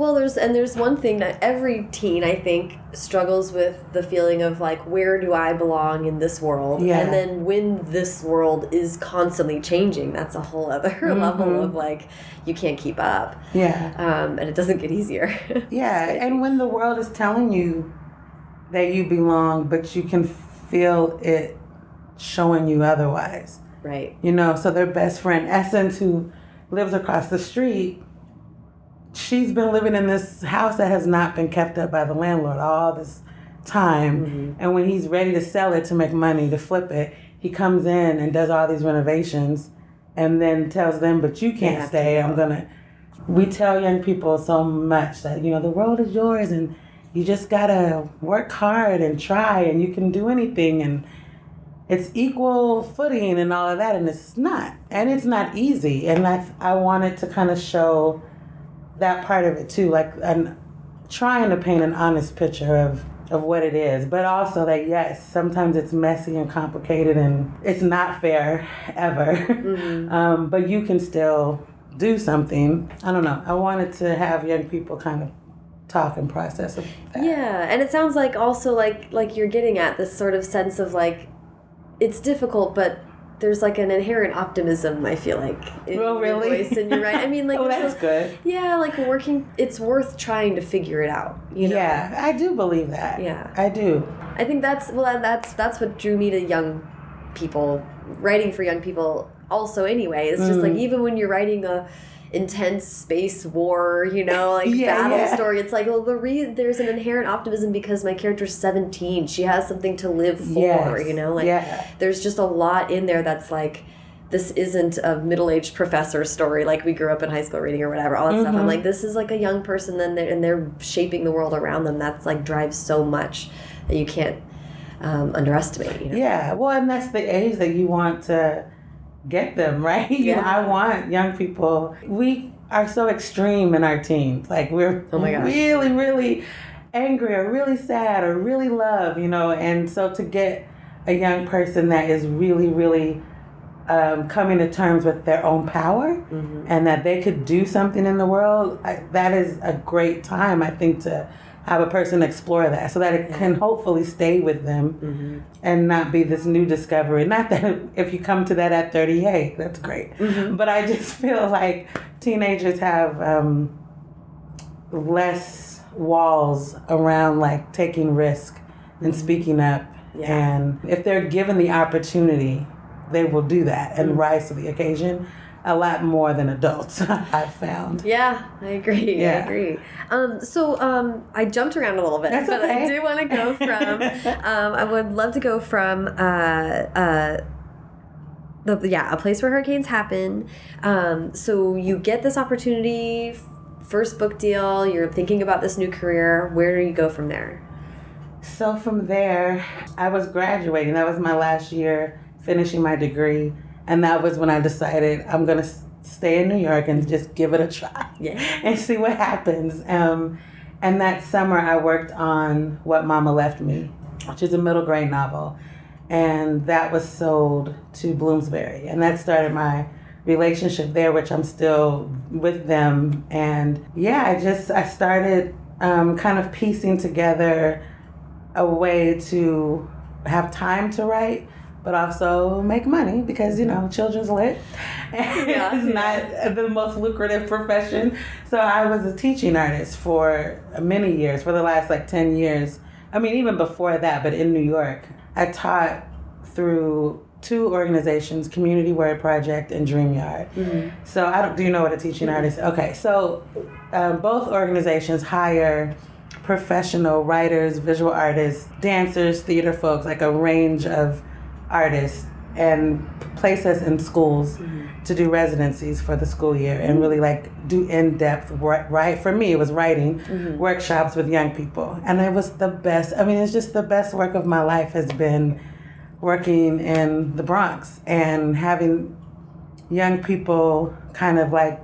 Well, there's and there's one thing that every teen I think struggles with the feeling of like where do I belong in this world? Yeah. And then when this world is constantly changing, that's a whole other [LAUGHS] level of like you can't keep up. Yeah. Um, and it doesn't get easier. [LAUGHS] Yeah. And when the world is telling you that you belong, but you can feel it showing you otherwise. right. You know, so their best friend, Essence, who lives across the street, she's been living in this house that has not been kept up by the landlord all this time. And when he's ready to sell it to make money, to flip it, he comes in and does all these renovations and then tells them, But you can't stay. I'm going to. We tell young people so much that, you know, the world is yours and you just got to work hard and try and you can do anything. And it's equal footing and all of that, and it's not. And it's not easy. And I, I wanted to kind of show that part of it too, like an, trying to paint an honest picture of, of what it is, but also that yes, sometimes it's messy and complicated and it's not fair ever. [LAUGHS] um, but you can still do something. I don't know. I wanted to have young people kind of talk and process of that. Yeah, and it sounds like also like like you're getting at this sort of sense of like it's difficult, but there's like an inherent optimism. I feel like in Oh, your really? voice, and you're right. I mean, [LAUGHS] like oh, that's a- good. yeah, like working. It's worth trying to figure it out. You know. Yeah, I do believe that. Yeah. I do. I think that's well, that's that's what drew me to young people writing for young people. Also, anyway, it's just Mm. like even when you're writing a intense space war, you know, [LAUGHS] like Yeah, battle yeah. story, it's like well, the re- there's an inherent optimism because my character's 17. She has something to live for, Yes. you know, like yeah. there's just a lot in there that's like. This isn't a middle-aged professor story like we grew up in high school reading or whatever. All that stuff. I'm Mhm. like, this is like a young person, then they're, and they're shaping the world around them. That's like drives so much that you can't um, underestimate. You know? Yeah, well, and that's the age that you want to get them, [LAUGHS] right? You- know, I want young people. We are so extreme in our teens. Like, we're Oh really, really angry or really sad or really love, you know? And so to get a young person that is really, really um, coming to terms with their own power Mhm. and that they could do something in the world, I, that is a great time, I think, to have a person explore that so that it can hopefully stay with them Mhm. and not be this new discovery. Not that if you come to that at 30, hey, that's great. Mhm. But I just [LAUGHS] feel like teenagers have um, less walls around like taking risk and speaking up. Yeah. And if they're given the opportunity, they will do that and rise to the occasion a lot more than adults, [LAUGHS] I've found. Yeah, I agree. I agree. Um, so um, I jumped around a little bit, That's but I do want to go [LAUGHS] from. um, I would love to go from. Uh, uh, the, yeah, a place where hurricanes happen. Um, so you get this opportunity, first book deal. You're thinking about this new career. Where do you go from there? So from there, I was graduating. That was my last year finishing my degree. And that was when I decided I'm going to stay in New York and just give it a try [LAUGHS] Yeah. [LAUGHS] and see what happens. Um, and that summer, I worked on What Momma Left Me, which is a middle grade novel. And that was sold to Bloomsbury. And that started my relationship there, which I'm still with them. And yeah, I just, I started um, kind of piecing together a way to have time to write, but also make money because you know children's lit Yeah, [LAUGHS] it's not the most lucrative profession. So I was a teaching artist for many years, for the last like ten years. I mean, even before that, but in New York, I taught through two organizations, Community Word Project and DreamYard. So I don't. Do you know what a teaching artist? Okay, so um, both organizations hire professional writers, visual artists, dancers, theater folks, like a range of artists, and place us in schools mm-hmm. to do residencies for the school year and really like do in-depth work right for me it was writing mm-hmm. workshops with young people. And it was the best i mean it's just the best work of my life has been working in the bronx and having young people kind of like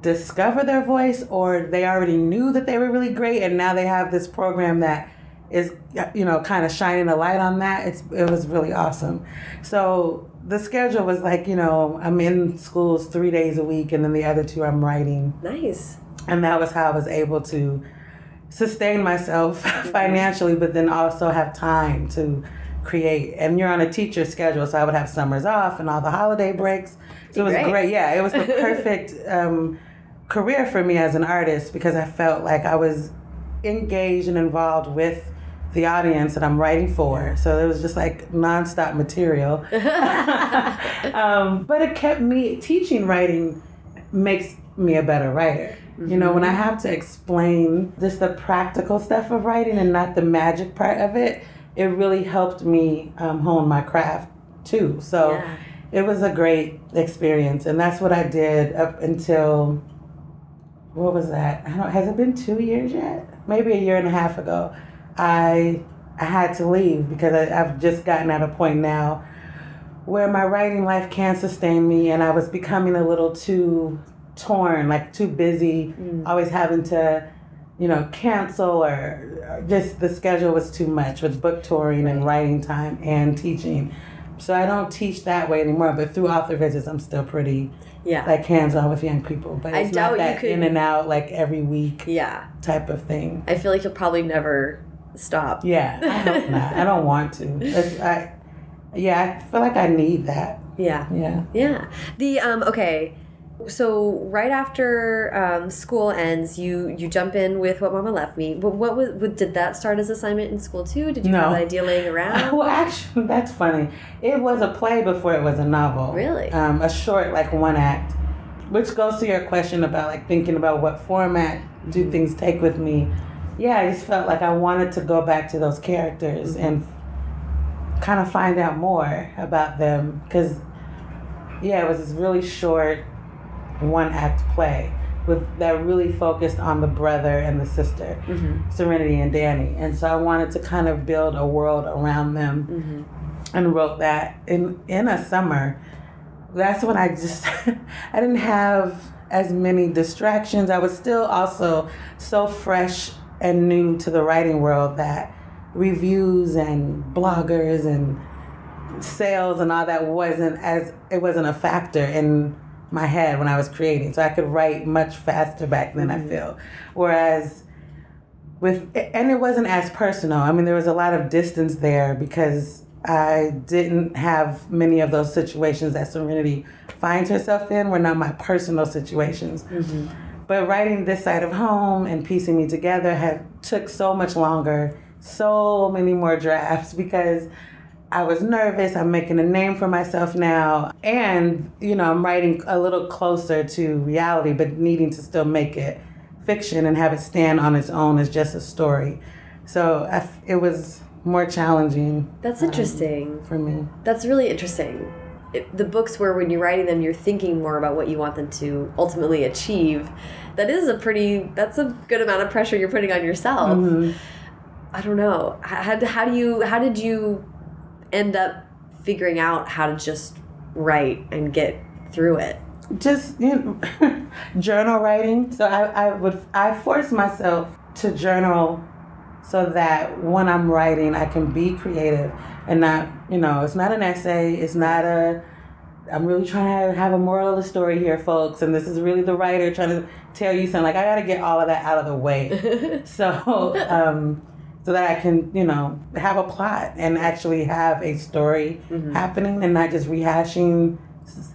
discover their voice or they already knew that they were really great and now they have this program that is you know kind of shining a light on that it's it was really awesome. So the schedule was like you know i'm in schools three days a week and then the other two i'm writing. Nice. and that was how i was able to sustain myself [LAUGHS] financially but then also have time to create. And you're on a teacher schedule so i would have summers off and all the holiday breaks. So it was Great. great. Yeah it was the [LAUGHS] perfect um, career for me as an artist because i felt like i was engaged and involved with the audience that i'm writing for. So it was just like nonstop material. [LAUGHS] Um, but it kept me teaching writing makes me a better writer. You know when i have to explain just the practical stuff of writing and not the magic part of it it really helped me um, hone my craft too. So Yeah. it was a great experience. And that's what i did up until what was that? I don't has it been two years yet? Maybe a year and a half ago i i had to leave because I, i've just gotten at a point now where my writing life can't sustain me and i was becoming a little too torn like too busy mm. always having to you know cancel or just the schedule was too much with book touring and writing time and teaching so i don't teach that way anymore but through author visits i'm still pretty Yeah. like hands-on with young people but I it's doubt not you that could- in and out like every week yeah. type of thing I feel like you'll probably never stop. yeah i hope not [LAUGHS] i don't want to I, yeah i feel like i need that Yeah. yeah Yeah. The um okay. So right after um, school ends, you you jump in with what Momma left me. What, what was what, did that start as assignment in school too? Did you have No. that idea laying around? [LAUGHS] well, actually, that's funny. It was a play before it was a novel. Really? Um, a short, like one act, which goes to your question about like thinking about what format do things take with me. Yeah, I just felt like I wanted to go back to those characters and kind of find out more about them because, yeah, it was this really short one act play with that really focused on the brother and the sister. mm-hmm. Serenity and Danny. And so I wanted to kind of build a world around them Mm-hmm. and wrote that in in a summer. That's when I just [LAUGHS] I didn't have as many distractions. I was still also so fresh and new to the writing world that reviews and bloggers and sales and all that wasn't as it wasn't a factor in my head when I was creating. So I could write much faster back then, I mm-hmm. feel. Whereas with and it wasn't as personal. I mean, there was a lot of distance there because I didn't have many of those situations that Serenity finds herself in were not my personal situations. Mm-hmm. But writing this side of home and piecing me together had took so much longer, so many more drafts because I was nervous. I'm making a name for myself now. And, you know, I'm writing a little closer to reality, but needing to still make it fiction and have it stand on its own as just a story. So I it was more challenging That's um, interesting. for me. That's really interesting. It, the books where when you're writing them, you're thinking more about what you want them to ultimately achieve. That is a pretty. That's a good amount of pressure you're putting on yourself. Mhm. I don't know. How, how do you? How did you end up figuring out how to just write and get through it? just you know, [LAUGHS] journal writing. So I, I would I force myself to journal so that when I'm writing I can be creative and not you know it's not an essay it's not a I'm really trying to have a moral of the story here folks and this is really the writer trying to tell you something like I got to get all of that out of the way. [LAUGHS] So um, so that I can, you know, have a plot and actually have a story happening and not just rehashing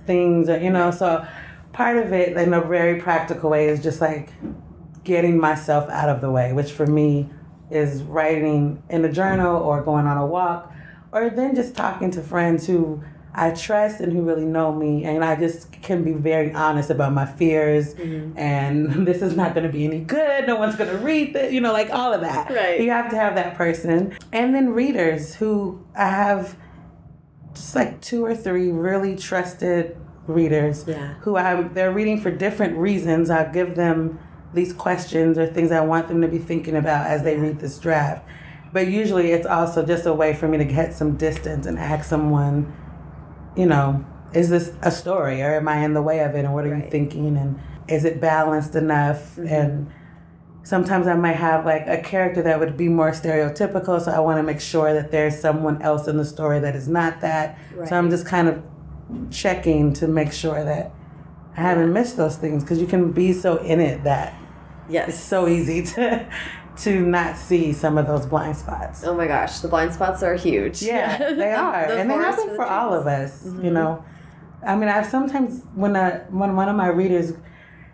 things or, you know, so part of it in a very practical way is just like getting myself out of the way, which for me is writing in a journal or going on a walk or then just talking to friends who I trust and who really know me, and I just can be very honest about my fears. Mm-hmm. And [LAUGHS] this is not going to be any good. No one's going to read it. You know, like all of that. Right. You have to have that person, and then readers who I have just like two or three really trusted readers Yeah. who I they're reading for different reasons. I'll give them these questions or things I want them to be thinking about as they read this draft. But usually it's also just a way for me to get some distance and ask someone, you know, is this a story or am I in the way of it and what are you thinking and is it balanced enough mm-hmm. and sometimes I might have like a character that would be more stereotypical so I want to make sure that there's someone else in the story that is not that. Right. So I'm just kind of checking to make sure that I haven't missed those things because you can be so in it that it's Yes. so easy [LAUGHS] to to not see some of those blind spots. Oh my gosh, the blind spots are huge. Yeah, [LAUGHS] they are, The and they happen the for all of us. You mm-hmm. know, I mean, I've sometimes when a when one of my readers,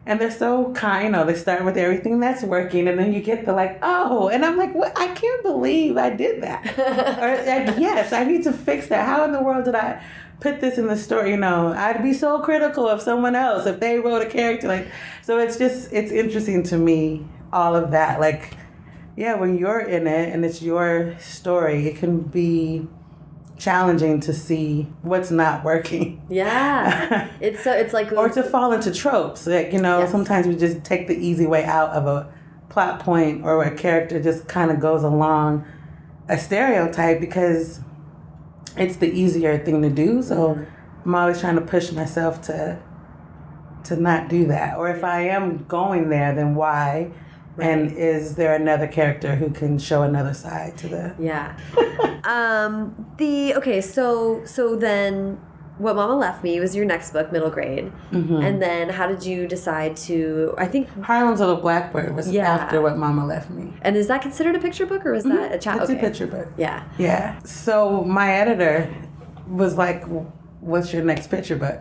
and they're so kind, you know, they start with everything that's working, and then you get the like, oh, and I'm like, what? I can't believe I did that. [LAUGHS] or like, yes, I need to fix that. How in the world did I? Put this in the story, you know. I'd be so critical of someone else if they wrote a character like. So it's just it's interesting to me all of that. Like, yeah, when you're in it and it's your story, it can be challenging to see what's not working. Yeah. [LAUGHS] It's so it's like or to fall into tropes. Like, you know, Yes. sometimes we just take the easy way out of a plot point or a character just kind of goes along a stereotype because it's the easier thing to do. So mm-hmm. I'm always trying to push myself to to not do that. Or if I am going there, then why? And is there another character who can show another side to the Yeah. [LAUGHS] um the okay, so so then what Momma Left Me was your next book, middle grade. Mm-hmm. And then how did you decide to I think Harlem's Little Blackbird was Yeah. after what Momma left me. and is that considered a picture book or was that a child? It's okay. a picture book. Yeah. Yeah. So my editor was like, "What's your next picture book?"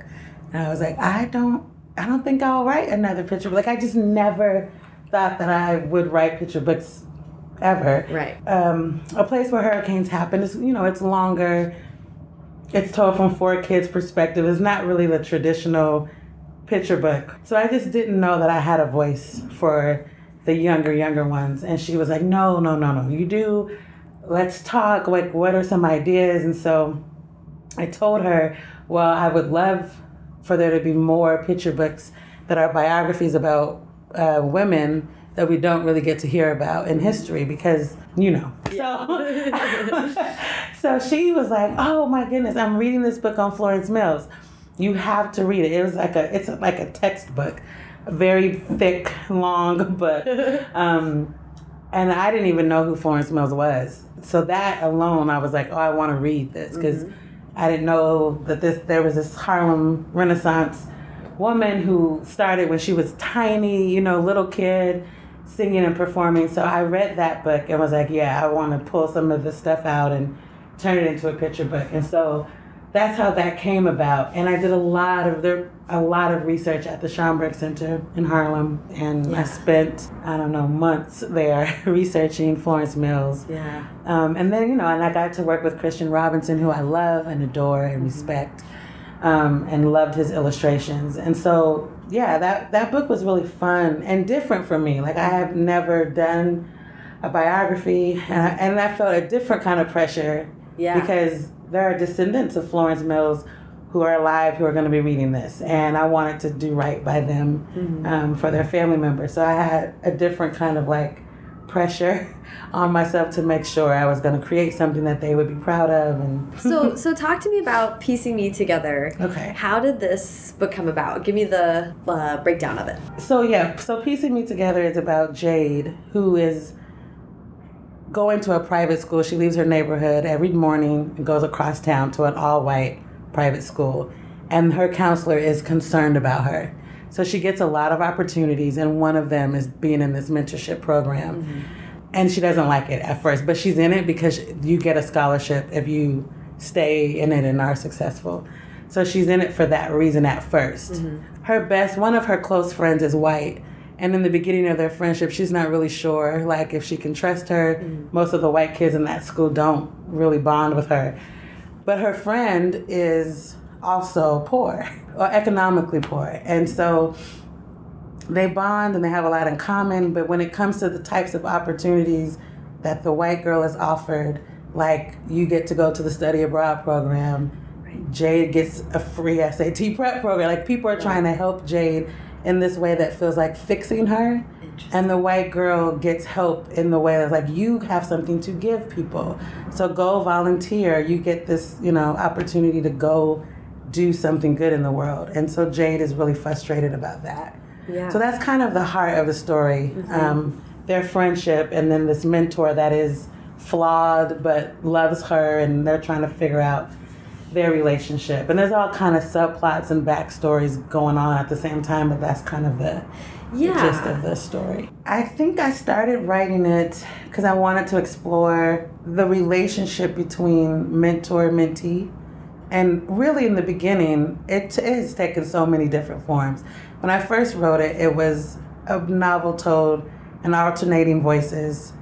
And I was like, "I don't, I don't think I'll write another picture book. Like I just never thought that I would write picture books ever. Right. Um, a place where hurricanes happen is, you know, it's longer. It's told from four kids' perspective. It's not really the traditional picture book. So I just didn't know that I had a voice for the younger, younger ones. And she was like, no, no, no, no, you do. Let's talk. Like, what are some ideas? And so I told her, well, I would love for there to be more picture books that are biographies about uh, women that we don't really get to hear about in history because, you know. So, [LAUGHS] so she was like, oh my goodness, I'm reading this book on Florence Mills. You have to read it. It was like a, it's like a textbook, a very thick, long [LAUGHS] book. Um, and I didn't even know who Florence Mills was. So that alone, I was like, oh, I want to read this because I didn't know that this there was this Harlem Renaissance woman who started when she was tiny, you know, little kid, singing and performing. So I read that book and was like, yeah, I want to pull some of this stuff out and turn it into a picture book. And so that's how that came about. And I did a lot of there a lot of research at the Schomburg Center in Harlem, and I spent I don't know months there [LAUGHS] researching Florence Mills. Yeah. Um, and then you know, and I got to work with Christian Robinson, who I love and adore and respect, um, and loved his illustrations. And so yeah, that that book was really fun and different for me. Like I have never done a biography, and I, and I felt a different kind of pressure Yeah. because there are descendants of Florence Mills who are alive who are going to be reading this, and I wanted to do right by them um, for their family members. So I had a different kind of like pressure [LAUGHS] on myself to make sure I was going to create something that they would be proud of. And [LAUGHS] So so talk to me about piecing me together. okay, How did this book come about? Give me the uh, breakdown of it. so yeah, so piecing me together is about Jade, who is going to a private school. She leaves her neighborhood every morning and goes across town to an all-white private school, and her counselor is concerned about her. So she gets a lot of opportunities, and one of them is being in this mentorship program. Mm-hmm. and she doesn't like it at first, but she's in it because you get a scholarship if you stay in it and are successful. So she's in it for that reason at 1st mm-hmm. Her best, one of her close friends is white. And in the beginning of their friendship, she's not really sure, like, if she can trust her. Mm-hmm. Most of the white kids in that school don't really bond with her. But her friend is also poor, or economically poor. And so they bond and they have a lot in common, but when it comes to the types of opportunities that the white girl is offered, like you get to go to the study abroad program, Jade gets a free SAT prep program. Like people are trying to help Jade in this way that feels like fixing her. And the white girl gets help in the way that's like you have something to give people. So go volunteer. You get this, you know, opportunity to go do something good in the world. And so Jade is really frustrated about that. Yeah. So that's kind of the heart of the story. Um, their friendship, and then this mentor that is flawed but loves her, and they're trying to figure out their relationship. And there's all kind of subplots and backstories going on at the same time, but that's kind of the, Yeah. gist of the story. I think I started writing it because I wanted to explore the relationship between mentor and mentee. And really, in the beginning, it, it has taken so many different forms. When I first wrote it, it was a novel told in alternating voices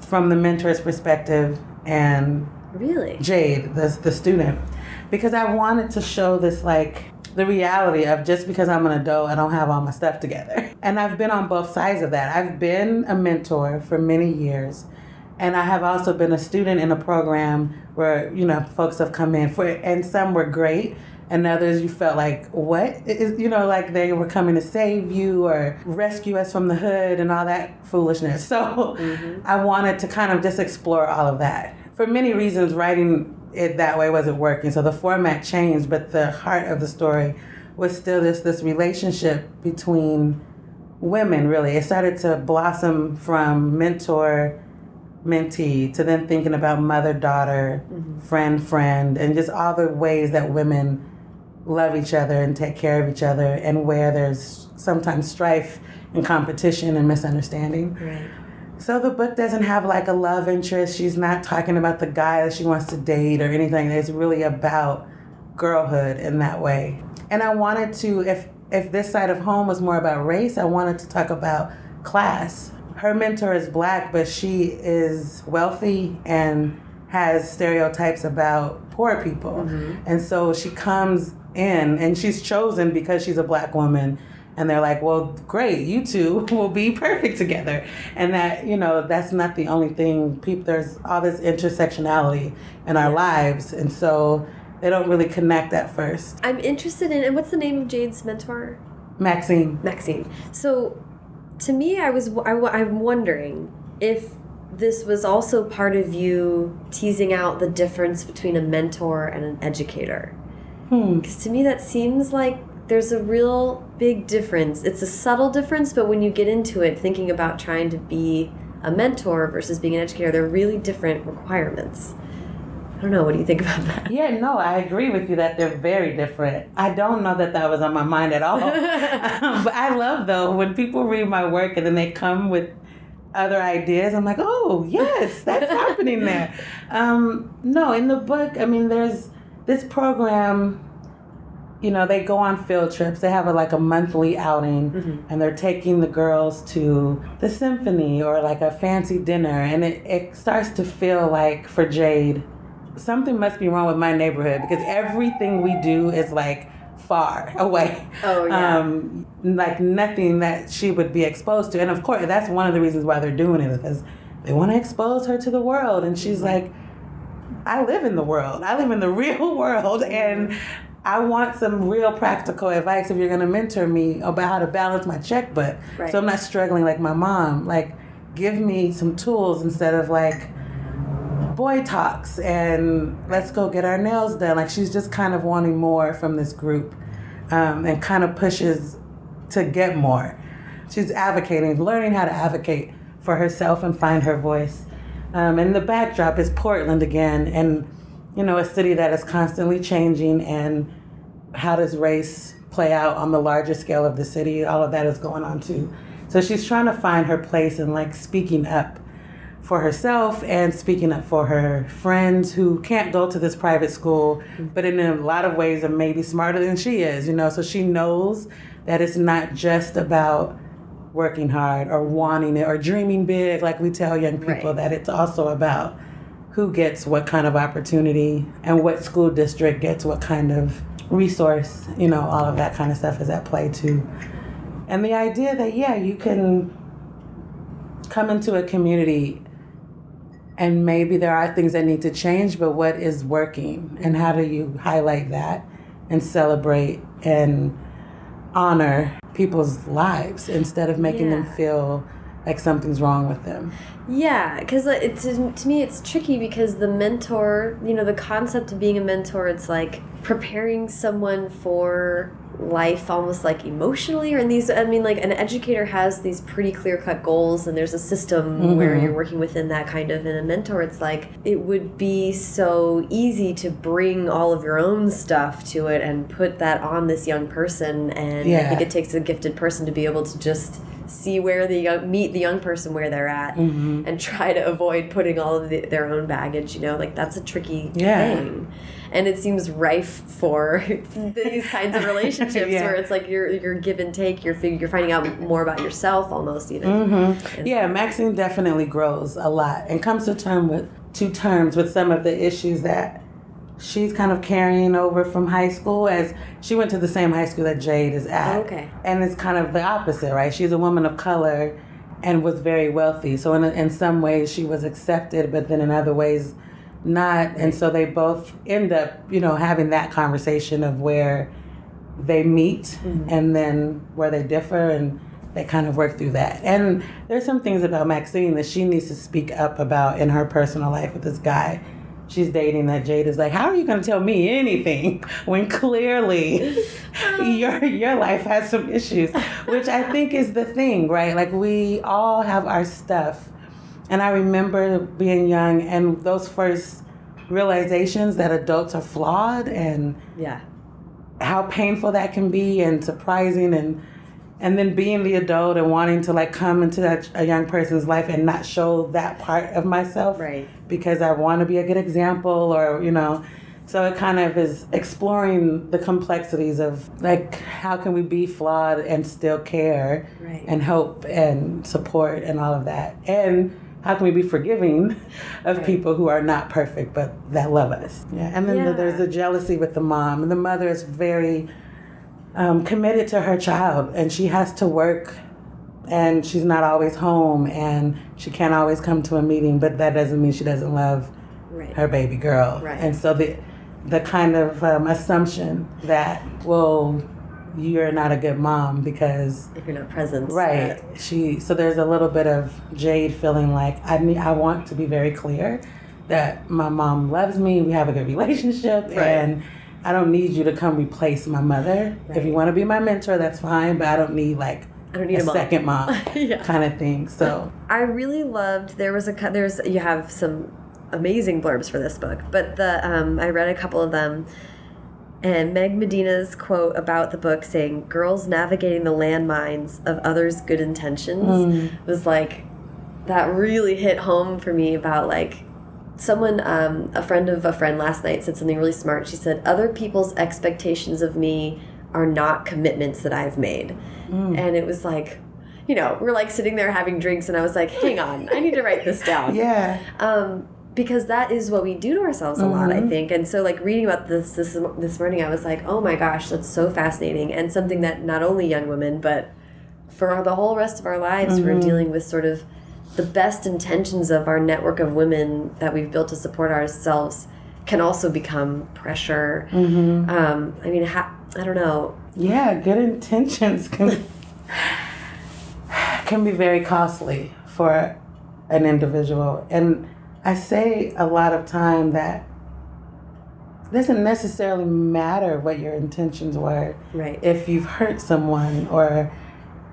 from the mentor's perspective and Really? Jade, the, the student, because I wanted to show this like the reality of just because I'm an adult, I don't have all my stuff together. [LAUGHS] And I've been on both sides of that. I've been a mentor for many years. And I have also been a student in a program where, you know, folks have come in for and some were great and others you felt like what? Is you know like they were coming to save you or rescue us from the hood and all that foolishness. [LAUGHS] So mm-hmm. i wanted to kind of just explore all of that. For many reasons writing it that way wasn't working. So the format changed but the heart of the story was still this this relationship between women really. It started to blossom from mentor mentee to then thinking about mother daughter mm-hmm. friend friend and just all the ways that women love each other and take care of each other and where there's sometimes strife and competition and misunderstanding. Right. so the book doesn't have like a love interest. She's not talking about the guy that she wants to date or anything. It's really about girlhood in that way. And i wanted to if if this side of home was more about race i wanted to talk about class her mentor is black but she is wealthy and has stereotypes about poor people. Mm-hmm. And so she comes in and she's chosen because she's a black woman. And they're like well great you two [LAUGHS] will be perfect together. And that you know that's not the only thing. People there's all this intersectionality in our lives. And so they don't really connect at first. I'm interested in, and what's the name of Jade's mentor? maxine. Maxine. So, to me, I was I, I'm wondering if this was also part of you teasing out the difference between a mentor and an educator. hmm. Because to me, that seems like there's a real big difference. It's a subtle difference, but when you get into it, thinking about trying to be a mentor versus being an educator, they're really different requirements. I don't know. What do you think about that? yeah no i agree with you that they're very different. I don't know that that was on my mind at all. [LAUGHS] Um, but i love though when people read my work and then they come with other ideas i'm like oh yes that's happening there. [LAUGHS] Um, no in the book i mean there's this program you know they go on field trips. They have a, like a monthly outing and they're taking the girls to the symphony or like a fancy dinner and it, it starts to feel like for jade something must be wrong with my neighborhood because everything we do is like far [LAUGHS] away Oh, yeah. um, like nothing that she would be exposed to and of course that's one of the reasons why they're doing it because they want to expose her to the world and she's like I live in the world. I live in the [LAUGHS] real world and I want some real practical advice if you're going to mentor me about how to balance my checkbook. Right. So I'm not struggling like my mom. Like give me some tools instead of like boy talks and let's go get our nails done. Like she's just kind of wanting more from this group um, and kind of pushes to get more. She's advocating, learning how to advocate for herself and find her voice. Um, and the backdrop is Portland again, and you know, a city that is constantly changing. And how does race play out on the larger scale of the city? All of that is going on too. So she's trying to find her place and like speaking up for herself and speaking up for her friends who can't go to this private school, mm-hmm. but in a lot of ways are maybe smarter than she is, you know. So she knows that it's not just about working hard or wanting it or dreaming big, like we tell young people, Right. that it's also about who gets what kind of opportunity and what school district gets what kind of resource, you know, all of that kind of stuff is at play too. And the idea that, yeah, you can come into a community and maybe there are things that need to change, but what is working? And how do you highlight that and celebrate and honor people's lives instead of making them feel like something's wrong with them? Yeah, because it's to me it's tricky because the mentor, you know, the concept of being a mentor, it's like preparing someone for life almost like emotionally or in these i mean like an educator has these pretty clear cut goals and there's a system where Mhm. you're working within that kind of and a mentor it's like it would be so easy to bring all of your own stuff to it and put that on this young person and i think it takes a gifted person to be able to just see where the young meet the young person where they're at Mm-hmm. and try to avoid putting all of the, their own baggage you know like that's a tricky Yeah. thing and it seems rife for [LAUGHS] these kinds of relationships Yeah. where it's like you're you're give and take you're you're finding out more about yourself almost even Mm-hmm. Yeah, Maxine definitely grows a lot and comes to term with to terms with some of the issues that she's kind of carrying over from high school as she went to the same high school that Jade is at. Okay. And it's kind of the opposite, right? She's a woman of color and was very wealthy. So in in some ways she was accepted, but then in other ways not. And so they both end up, you know, having that conversation of where they meet mm-hmm. and then where they differ and they kind of work through that. And there's some things about Maxine that she needs to speak up about in her personal life with this guy she's dating that Jade is like, How are you gonna tell me anything [LAUGHS] when clearly [LAUGHS] your your life has some issues? Which I think is the thing, right? Like we all have our stuff. And I remember being young and those first realizations that adults are flawed and yeah how painful that can be and surprising and and then being the adult and wanting to like come into that, a young person's life and not show that part of myself Right. because I want to be a good example or you know so it kind of is exploring the complexities of like how can we be flawed and still care Right. and hope and support and all of that and how can we be forgiving of Right. people who are not perfect but that love us yeah and then Yeah. there's the jealousy with the mom and the mother is very um, committed to her child and she has to work and she's not always home and she can't always come to a meeting but that doesn't mean she doesn't love right her baby girl Right. and so the the kind of um, assumption that well you're not a good mom because if you're not present right she so there's a little bit of jade feeling like i need i want to be very clear that my mom loves me we have a good relationship Right. and i don't need you to come replace my mother if you want to be my mentor that's fine but i don't need like I don't need a a mom. second mom [LAUGHS] Yeah. kind of thing so I really loved there was a there's you have some amazing blurbs for this book, but the um, I read a couple of them, and Meg Medina's quote about the book saying "girls navigating the landmines of others' good intentions" was like that really hit home for me about like someone um, a friend of a friend last night said something really smart. She said other people's expectations of me are not commitments that i've made. And it was like you know we're like sitting there having drinks and i was like hang on i need to write this down. [LAUGHS] Yeah. Um, because that is what we do to ourselves a lot, I mm-hmm. think. And so, like reading about this this this morning, I was like, oh my gosh, that's so fascinating, and something that not only young women, but for the whole rest of our lives, we're mm-hmm. dealing with sort of the best intentions of our network of women that we've built to support ourselves can also become pressure. Mm-hmm. Um, I mean, ha- I don't know. Yeah, good intentions can [LAUGHS] can be very costly for an individual. And I say a lot of time that it doesn't necessarily matter what your intentions were Right. if you've hurt someone or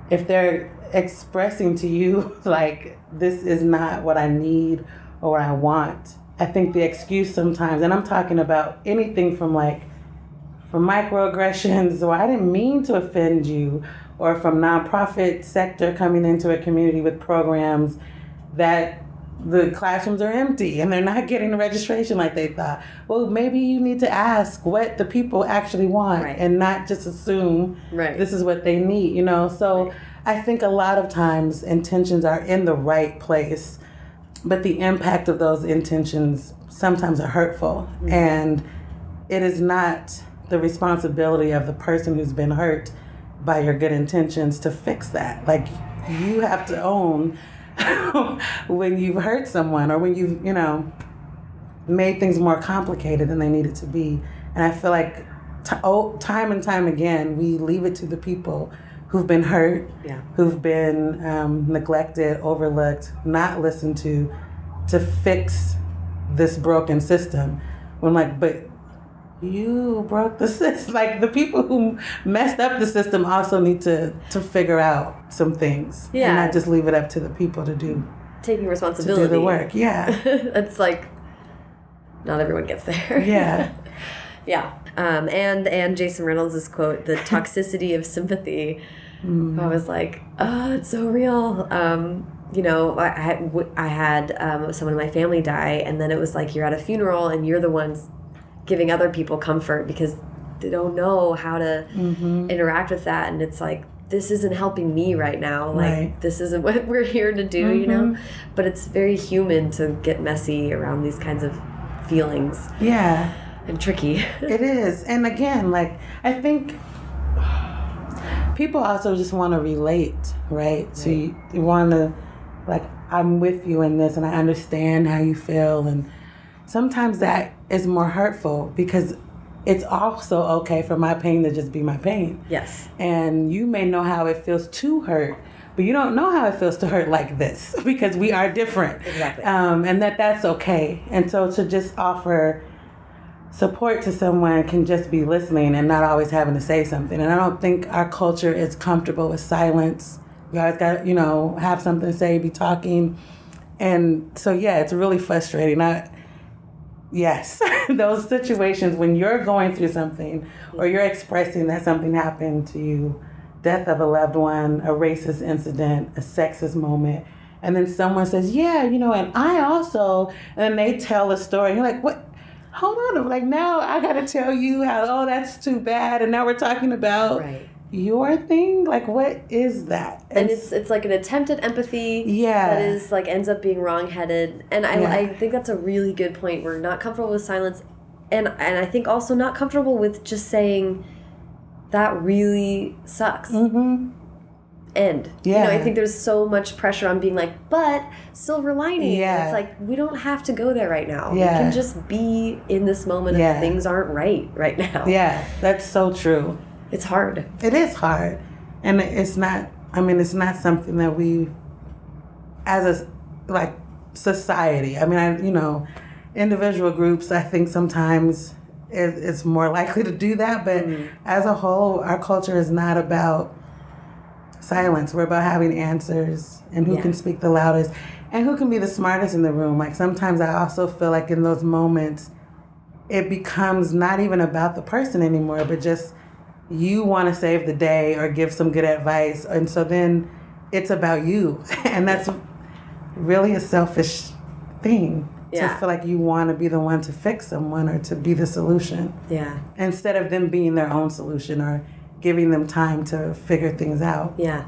if they're expressing to you [LAUGHS] like this is not what I need or what I want. I think the excuse sometimes, and I'm talking about anything from like from microaggressions or I didn't mean to offend you or from nonprofit sector coming into a community with programs that the classrooms are empty and they're not getting the registration like they thought. Well, maybe you need to ask what the people actually want Right. and not just assume Right. this is what they need, you know? So I think a lot of times intentions are in the right place, but the impact of those intentions sometimes are hurtful. Mm-hmm. And it is not the responsibility of the person who's been hurt by your good intentions to fix that. Like you have to own [LAUGHS] when you've hurt someone or when you've, you know, made things more complicated than they needed to be. And I feel like t- oh, time and time again, we leave it to the people who've been hurt, Yeah. who've been um, neglected, overlooked, not listened to, to fix this broken system. When like, but you broke the [LAUGHS] system. Like the people who messed up the system also need to to figure out some things, Yeah. and not just leave it up to the people to do Taking to responsibility. do the work. Yeah, [LAUGHS] it's like not everyone gets there. [LAUGHS] yeah. Yeah. Um, and and Jason Reynolds' quote, "The toxicity of sympathy." I was like, "Oh, it's so real." Um, you know, I I I had um, someone in my family die, and then it was like you're at a funeral and you're the ones giving other people comfort because they don't know how to mm-hmm. interact with that, and it's like this isn't helping me right now. Like Right. this isn't [LAUGHS] what we're here to do, you know. Mm-hmm. But it's very human to get messy around these kinds of feelings Yeah, and tricky. [LAUGHS] it is. And again, like I think people also just want to relate, right? So you, you want to, like, I'm with you in this, and I understand how you feel, and sometimes that is more hurtful because it's also okay for my pain to just be my pain. yes. and you may know how it feels to hurt but you don't know how it feels to hurt like this [LAUGHS] because we are different Exactly. um, and that that's okay and so to just offer support to someone can just be listening and not always having to say something and i don't think our culture is comfortable with silence we always got you know have something to say be talking and so yeah it's really frustrating I, Yes, [LAUGHS] those situations when you're going through something or you're expressing that something happened to you, death of a loved one, a racist incident, a sexist moment, and then someone says, "Yeah, you know," and I also, and they tell a story. You're like, "What? Hold on!" I'm like, now I got to tell you how. Oh, that's too bad. And now we're talking about Right. Your thing. Like, what is that? And it's it's like an attempt at empathy Yeah. that is like ends up being wrongheaded. And I, Yeah. I think that's a really good point. We're not comfortable with silence and and I think also not comfortable with just saying that really sucks. hmm End. You know, I think there's so much pressure on being like, but silver lining. And Yeah. It's like we don't have to go there right now. Yeah. We can just be in this moment Yeah. of things aren't right right now. Yeah, that's so true. It's hard. It is hard, and it's not. I mean, it's not something that we, as a like society. I mean, I you know, individual groups. I think sometimes it, it's more likely to do that, but mm-hmm. as a whole, our culture is not about silence. We're about having answers and who Yeah. can speak the loudest and who can be the smartest in the room. Like sometimes I also feel like in those moments, it becomes not even about the person anymore, but just you want to save the day or give some good advice. And so then it's about you. [LAUGHS] And that's really a selfish thing Yeah. to feel like you want to be the one to fix someone or to be the solution Yeah. instead of them being their own solution or giving them time to figure things out. Yeah.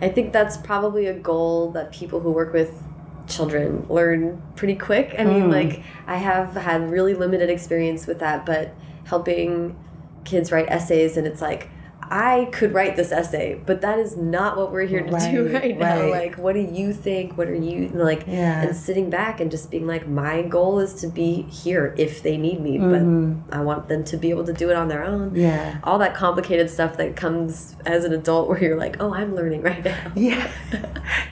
I think that's probably a goal that people who work with children learn pretty quick. I mean, Mm. like, I have had really limited experience with that, but helping kids write essays, and it's like, I could write this essay, but that is not what we're here to do Right, right now. right. Like, what do you think? What are you like? Yeah. And sitting back and just being like, my goal is to be here if they need me, Mhm. but I want them to be able to do it on their own Yeah. all that complicated stuff that comes as an adult where you're like, oh, I'm learning right now. [LAUGHS] Yeah.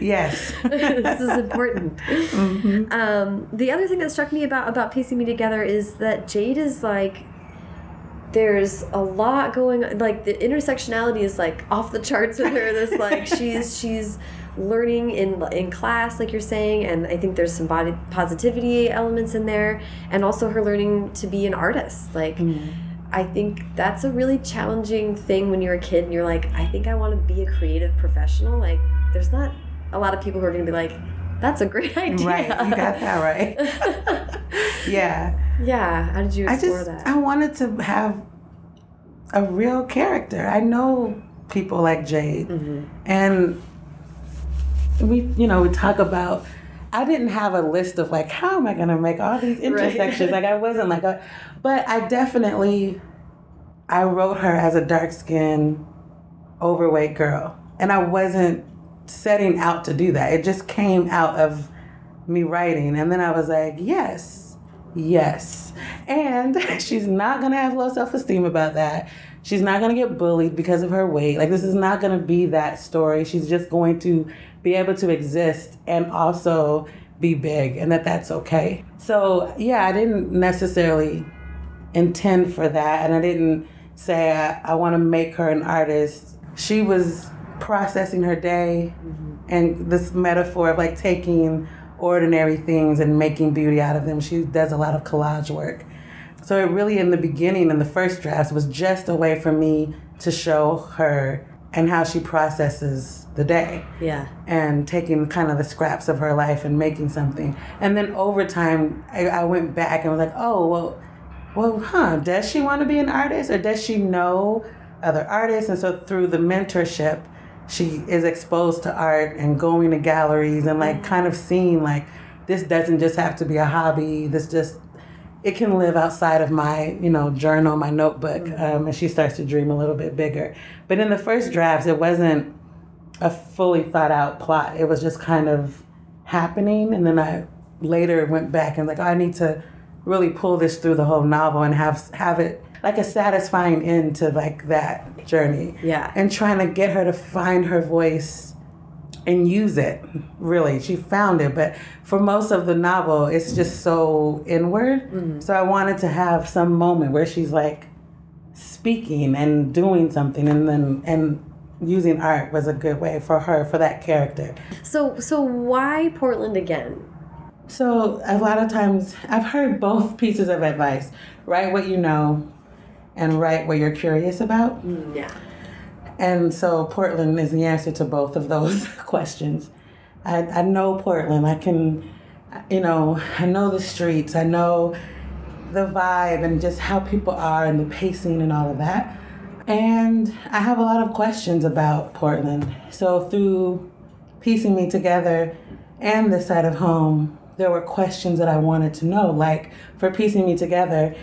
yes. [LAUGHS] this is important. Mhm. Um, the other thing that struck me about about piecing me together is that Jade is like, there's a lot going. On. Like the intersectionality is like off the charts with her. This like [LAUGHS] she's she's learning in in class, like you're saying, and I think there's some body positivity elements in there, and also her learning to be an artist, like. Mm. I think that's a really challenging thing when you're a kid and you're like, I think I want to be a creative professional. Like, there's not a lot of people who are going to be like, That's a great idea. [LAUGHS] Right, you got that right. [LAUGHS] yeah. Yeah. How did you I explore just that? I wanted to have a real character. I know people like Jade, Mm-hmm. and we, you know, we talk about. I didn't have a list of like how am I gonna make all these intersections. like I wasn't like a, but I definitely, I wrote her as a dark skinned, overweight girl, and I wasn't setting out to do that. It just came out of me writing, and then I was like, yes, yes, and [LAUGHS] she's not gonna have low self esteem about that. She's not gonna get bullied because of her weight. Like this is not gonna be that story. She's just going to be able to exist and also be big, and that that's okay. So yeah, I didn't necessarily intend for that, and I didn't say I, I want to make her an artist. She was processing her day, mm-hmm. and this metaphor of like taking ordinary things and making beauty out of them. She does a lot of collage work. So it really, in the beginning, in the first drafts, was just a way for me to show her and how she processes the day yeah. and taking kind of the scraps of her life and making something. And then over time, I, I went back and was like, oh, well, well, huh, does she want to be an artist or does she know other artists? And so through the mentorship, she is exposed to art and going to galleries and like kind of seeing like this doesn't just have to be a hobby. This just it can live outside of my you know journal, my notebook, um, and she starts to dream a little bit bigger. But in the first drafts, it wasn't a fully thought out plot. It was just kind of happening, and then I later went back and like I need to really pull this through the whole novel and have have it like a satisfying end to like that journey. Yeah. And trying to get her to find her voice and use it. Really, she found it, but for most of the novel, it's just so inward. Mm-hmm. So I wanted to have some moment where she's like speaking and doing something, and then and using art was a good way for her for that character. So so why Portland again? So a lot of times I've heard both pieces of advice: write what you know, and write what you're curious about. Mm, yeah. And so Portland is the answer to both of those [LAUGHS] questions. I, I know Portland. I can, you know, I know the streets. I know the vibe and just how people are and the pacing and all of that. And I have a lot of questions about Portland. So through piecing me together and this side of home, there were questions that I wanted to know. Like for piecing me together,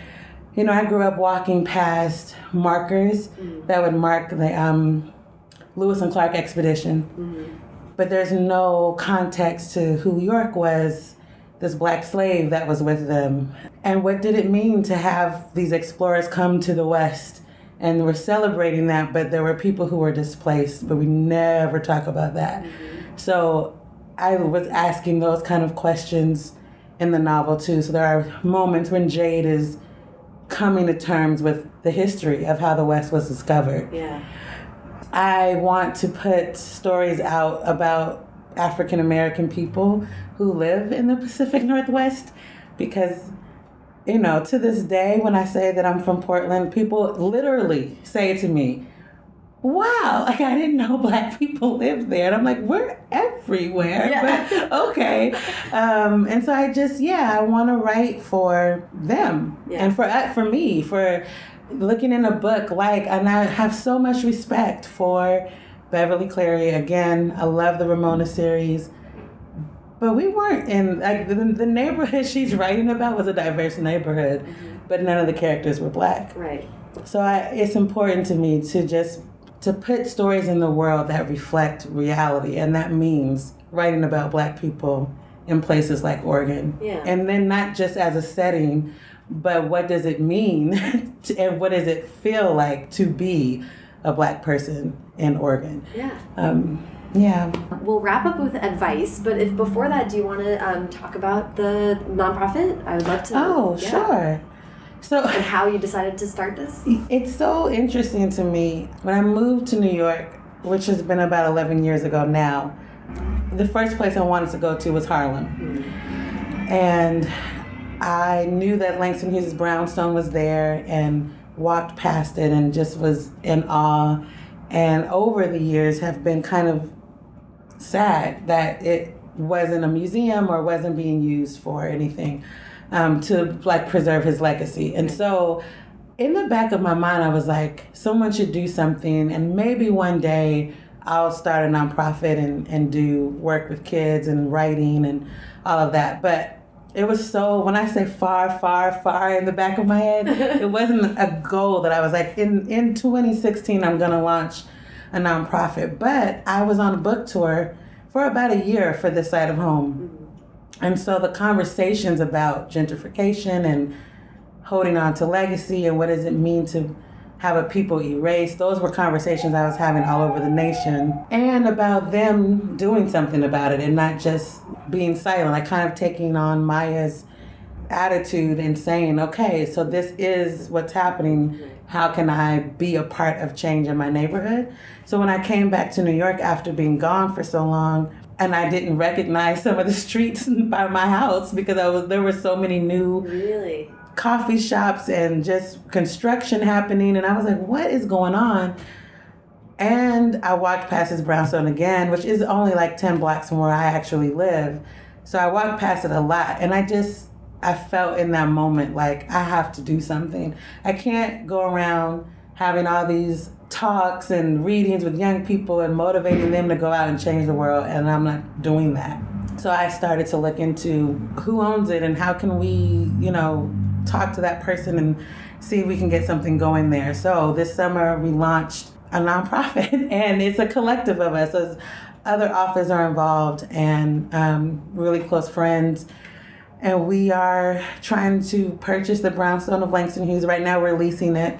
you know, I grew up walking past markers mm-hmm. that would mark the um, Lewis and Clark expedition, mm-hmm. but there's no context to who York was, this black slave that was with them, and what did it mean to have these explorers come to the West. And we're celebrating that, but there were people who were displaced, but we never talk about that. Mm-hmm. So I was asking those kind of questions in the novel too. So there are moments when Jade is coming to terms with the history of how the West was discovered. Yeah. I want to put stories out about African American people who live in the Pacific Northwest because, you know, to this day, when I say that I'm from Portland, people literally say to me, Wow, like I didn't know [LAUGHS] black people lived there. And I'm like, we're everywhere. Yeah. But [LAUGHS] okay. Um, and so I just, yeah, I want to write for them Yeah. and for uh, for me, for looking in a book like and i have so much respect for beverly Cleary. again i love the ramona series but we weren't in like the, the neighborhood [LAUGHS] she's writing about was a diverse neighborhood but none of the characters were black Right. so I, it's important to me to just to put stories in the world that reflect reality and that means writing about black people in places like oregon Yeah. and then not just as a setting but what does it mean [LAUGHS] to- and what does it feel like to be a black person in oregon Yeah. um, yeah We'll wrap up with advice, but if before that, do you want to um, talk about the nonprofit? I would love to. oh yeah. sure so [LAUGHS] And how you decided to start this? It's so interesting to me. When I moved to New York, which has been about 11 years ago now, the first place I wanted to go to was Harlem. And I knew that Langston Hughes Brownstone was there and walked past it and just was in awe. And over the years have been kind of sad that it wasn't a museum or wasn't being used for anything um, to like preserve his legacy. And so in the back of my mind, I was like, someone should do something, and maybe one day I'll start a nonprofit and, and do work with kids and writing and all of that. But it was so when I say far, far, far in the back of my head, [LAUGHS] it wasn't a goal that I was like in in 2016 I'm gonna launch a nonprofit. But I was on a book tour for about a year for this side of home. And so the conversations about gentrification and holding on to legacy and what does it mean to have a people erased, those were conversations I was having all over the nation. And about them doing something about it and not just being silent, like kind of taking on Maya's attitude and saying, okay, so this is what's happening. How can I be a part of change in my neighborhood? So when I came back to New York after being gone for so long, and I didn't recognize some of the streets [LAUGHS] by my house because I was there were so many new Really? coffee shops and just construction happening and I was like, what is going on? And I walked past his brownstone again, which is only like 10 blocks from where I actually live. So I walked past it a lot and I just I felt in that moment like I have to do something. I can't go around having all these talks and readings with young people and motivating them to go out and change the world and I'm not doing that. So I started to look into who owns it and how can we, you know, talk to that person and see if we can get something going there. So this summer we launched a nonprofit [LAUGHS] and it's a collective of us. As other authors are involved and um, really close friends and we are trying to purchase the brownstone of Langston Hughes. Right now, we're leasing it,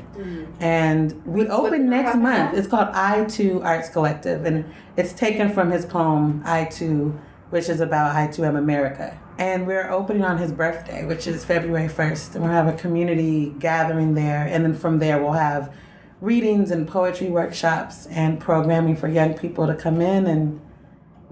and we What's- open next month. It's called I, Too Arts Collective, and it's taken from his poem I, Too, which is about I Too Am America. And we're opening on his birthday, which is February first, and we'll have a community gathering there, and then from there we'll have readings and poetry workshops and programming for young people to come in and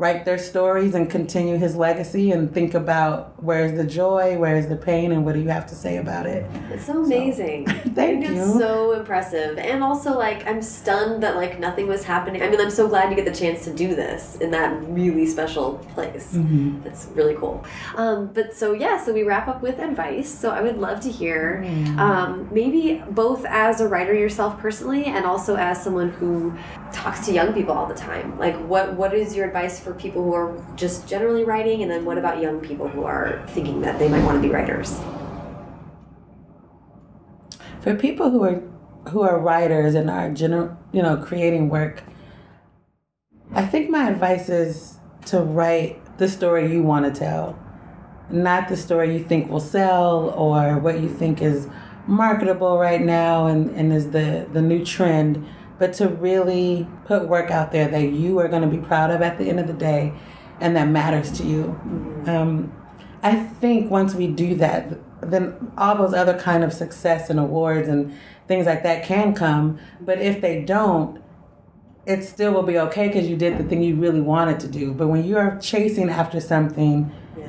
write their stories and continue his legacy and think about where's the joy, where's the pain, and what do you have to say about it. It's so amazing. I [LAUGHS] Thank think you. it's so impressive. And also like I'm stunned that like nothing was happening. I mean, I'm so glad you get the chance to do this in that really special place. Mm-hmm. That's really cool. Um, but so yeah, so we wrap up with advice. So I would love to hear um, maybe both as a writer yourself personally and also as someone who talks to young people all the time. Like what what is your advice for people who are just generally writing and then what about young people who are thinking that they might want to be writers? For people who are who are writers and are general, you know creating work, I think my advice is to write the story you want to tell, not the story you think will sell or what you think is marketable right now and, and is the, the new trend, but to really put work out there that you are going to be proud of at the end of the day and that matters to you. Um, I think once we do that, then all those other kind of success and awards and things like that can come. But if they don't, it still will be okay because you did the thing you really wanted to do. But when you're chasing after something Yeah.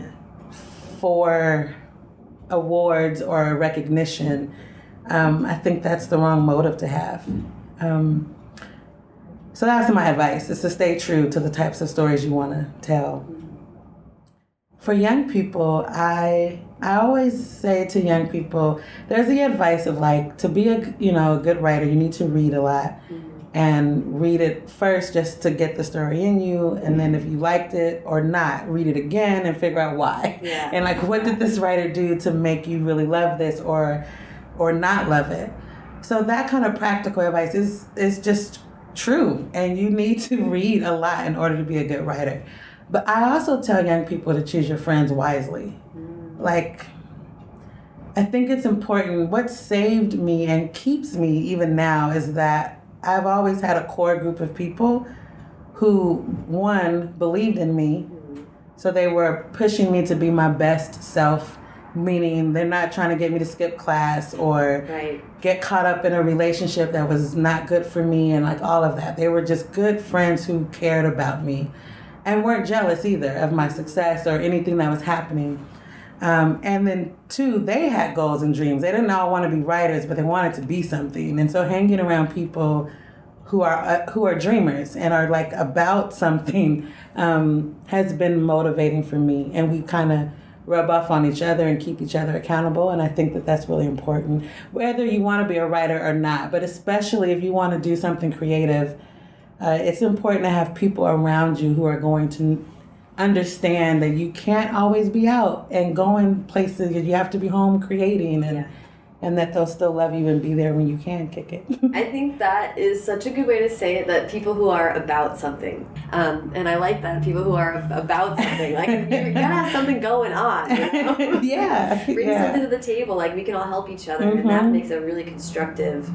for awards or recognition, um, I think that's the wrong motive to have. Um, so that's my advice: is to stay true to the types of stories you want to tell. For young people, I I always say to young people, there's the advice of like to be a you know a good writer, you need to read a lot and read it first just to get the story in you and then if you liked it or not read it again and figure out why Yeah. and like what did this writer do to make you really love this or or not love it so that kind of practical advice is is just true and you need to [LAUGHS] read a lot in order to be a good writer but i also tell young people to choose your friends wisely mm. like I think it's important. What saved me and keeps me even now is that I've always had a core group of people who, one, believed in me. Mm. So they were pushing me to be my best self, meaning they're not trying to get me to skip class or Right. get caught up in a relationship that was not good for me and like all of that. They were just good friends who cared about me and weren't jealous either of my success or anything that was happening. Um, and then two, they had goals and dreams. They didn't all want to be writers, but they wanted to be something. And so hanging around people who are uh, who are dreamers and are like about [LAUGHS] something um, has been motivating for me, and we kind of rub off on each other and keep each other accountable. And I think that that's really important, whether you want to be a writer or not, but especially if you want to do something creative. Uh, it's important to have people around you who are going to understand that you can't always be out and going places. You have to be home creating and. Yeah. And that they'll still love you and be there when you can kick it. [LAUGHS] I think that is such a good way to say it. That people who are about something, um, and I like that people who are about something. Like you [LAUGHS] gotta have something going on. You [LAUGHS] know? yeah. Bring yeah. something to the table. Like we can all help each other, and that Mhm. makes a really constructive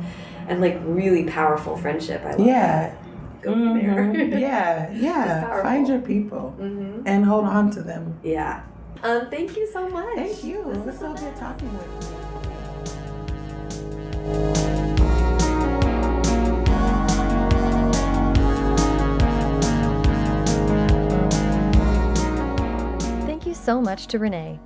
and like really powerful friendship. I love Yeah. that. Go from there. Mhm. yeah. Yeah. Find your people hmm and hold on to them. Yeah. Um, thank you so much. Thank you. This It was so good talking with you. Thank you so much to Renee.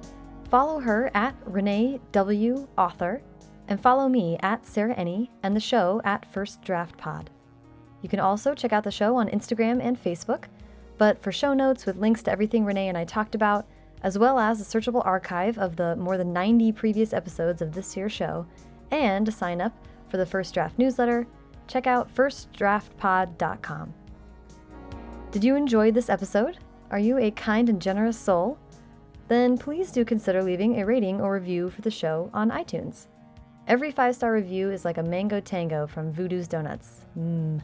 Follow her at Renee W. Author, and follow me at Sarah Enni and the show at First Draft Pod. You can also check out the show on Instagram and Facebook, but for show notes with links to everything Renee and I talked about, as well as a searchable archive of the more than 90 previous episodes of this year's show, and sign up for the First Draft newsletter, check out firstdraftpod.com. Did you enjoy this episode? Are you a kind and generous soul? Then please do consider leaving a rating or review for the show on iTunes. Every five star review is like a mango tango from Voodoo's Donuts. Mmm.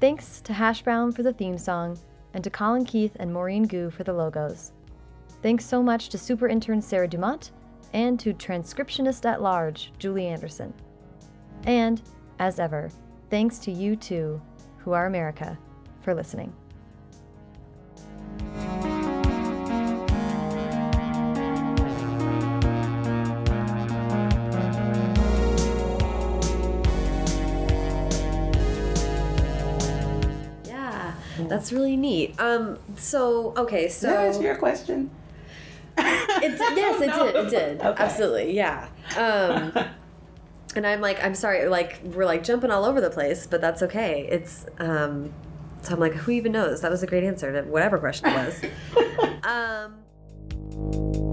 Thanks to Hash Brown for the theme song, and to Colin Keith and Maureen Gu for the logos. Thanks so much to super intern Sarah Dumont and to transcriptionist at large Julie Anderson. And, as ever, thanks to you too, who are America, for listening. Yeah, that's really neat. Um, so okay, so Did that answer your question? It, [LAUGHS] yes, it did. It did. Okay. Absolutely. Yeah. Um, [LAUGHS] and I'm like, I'm sorry. Like, we're like jumping all over the place, but that's okay. It's, um, so I'm like, who even knows? That was a great answer to whatever question it was. [LAUGHS] um,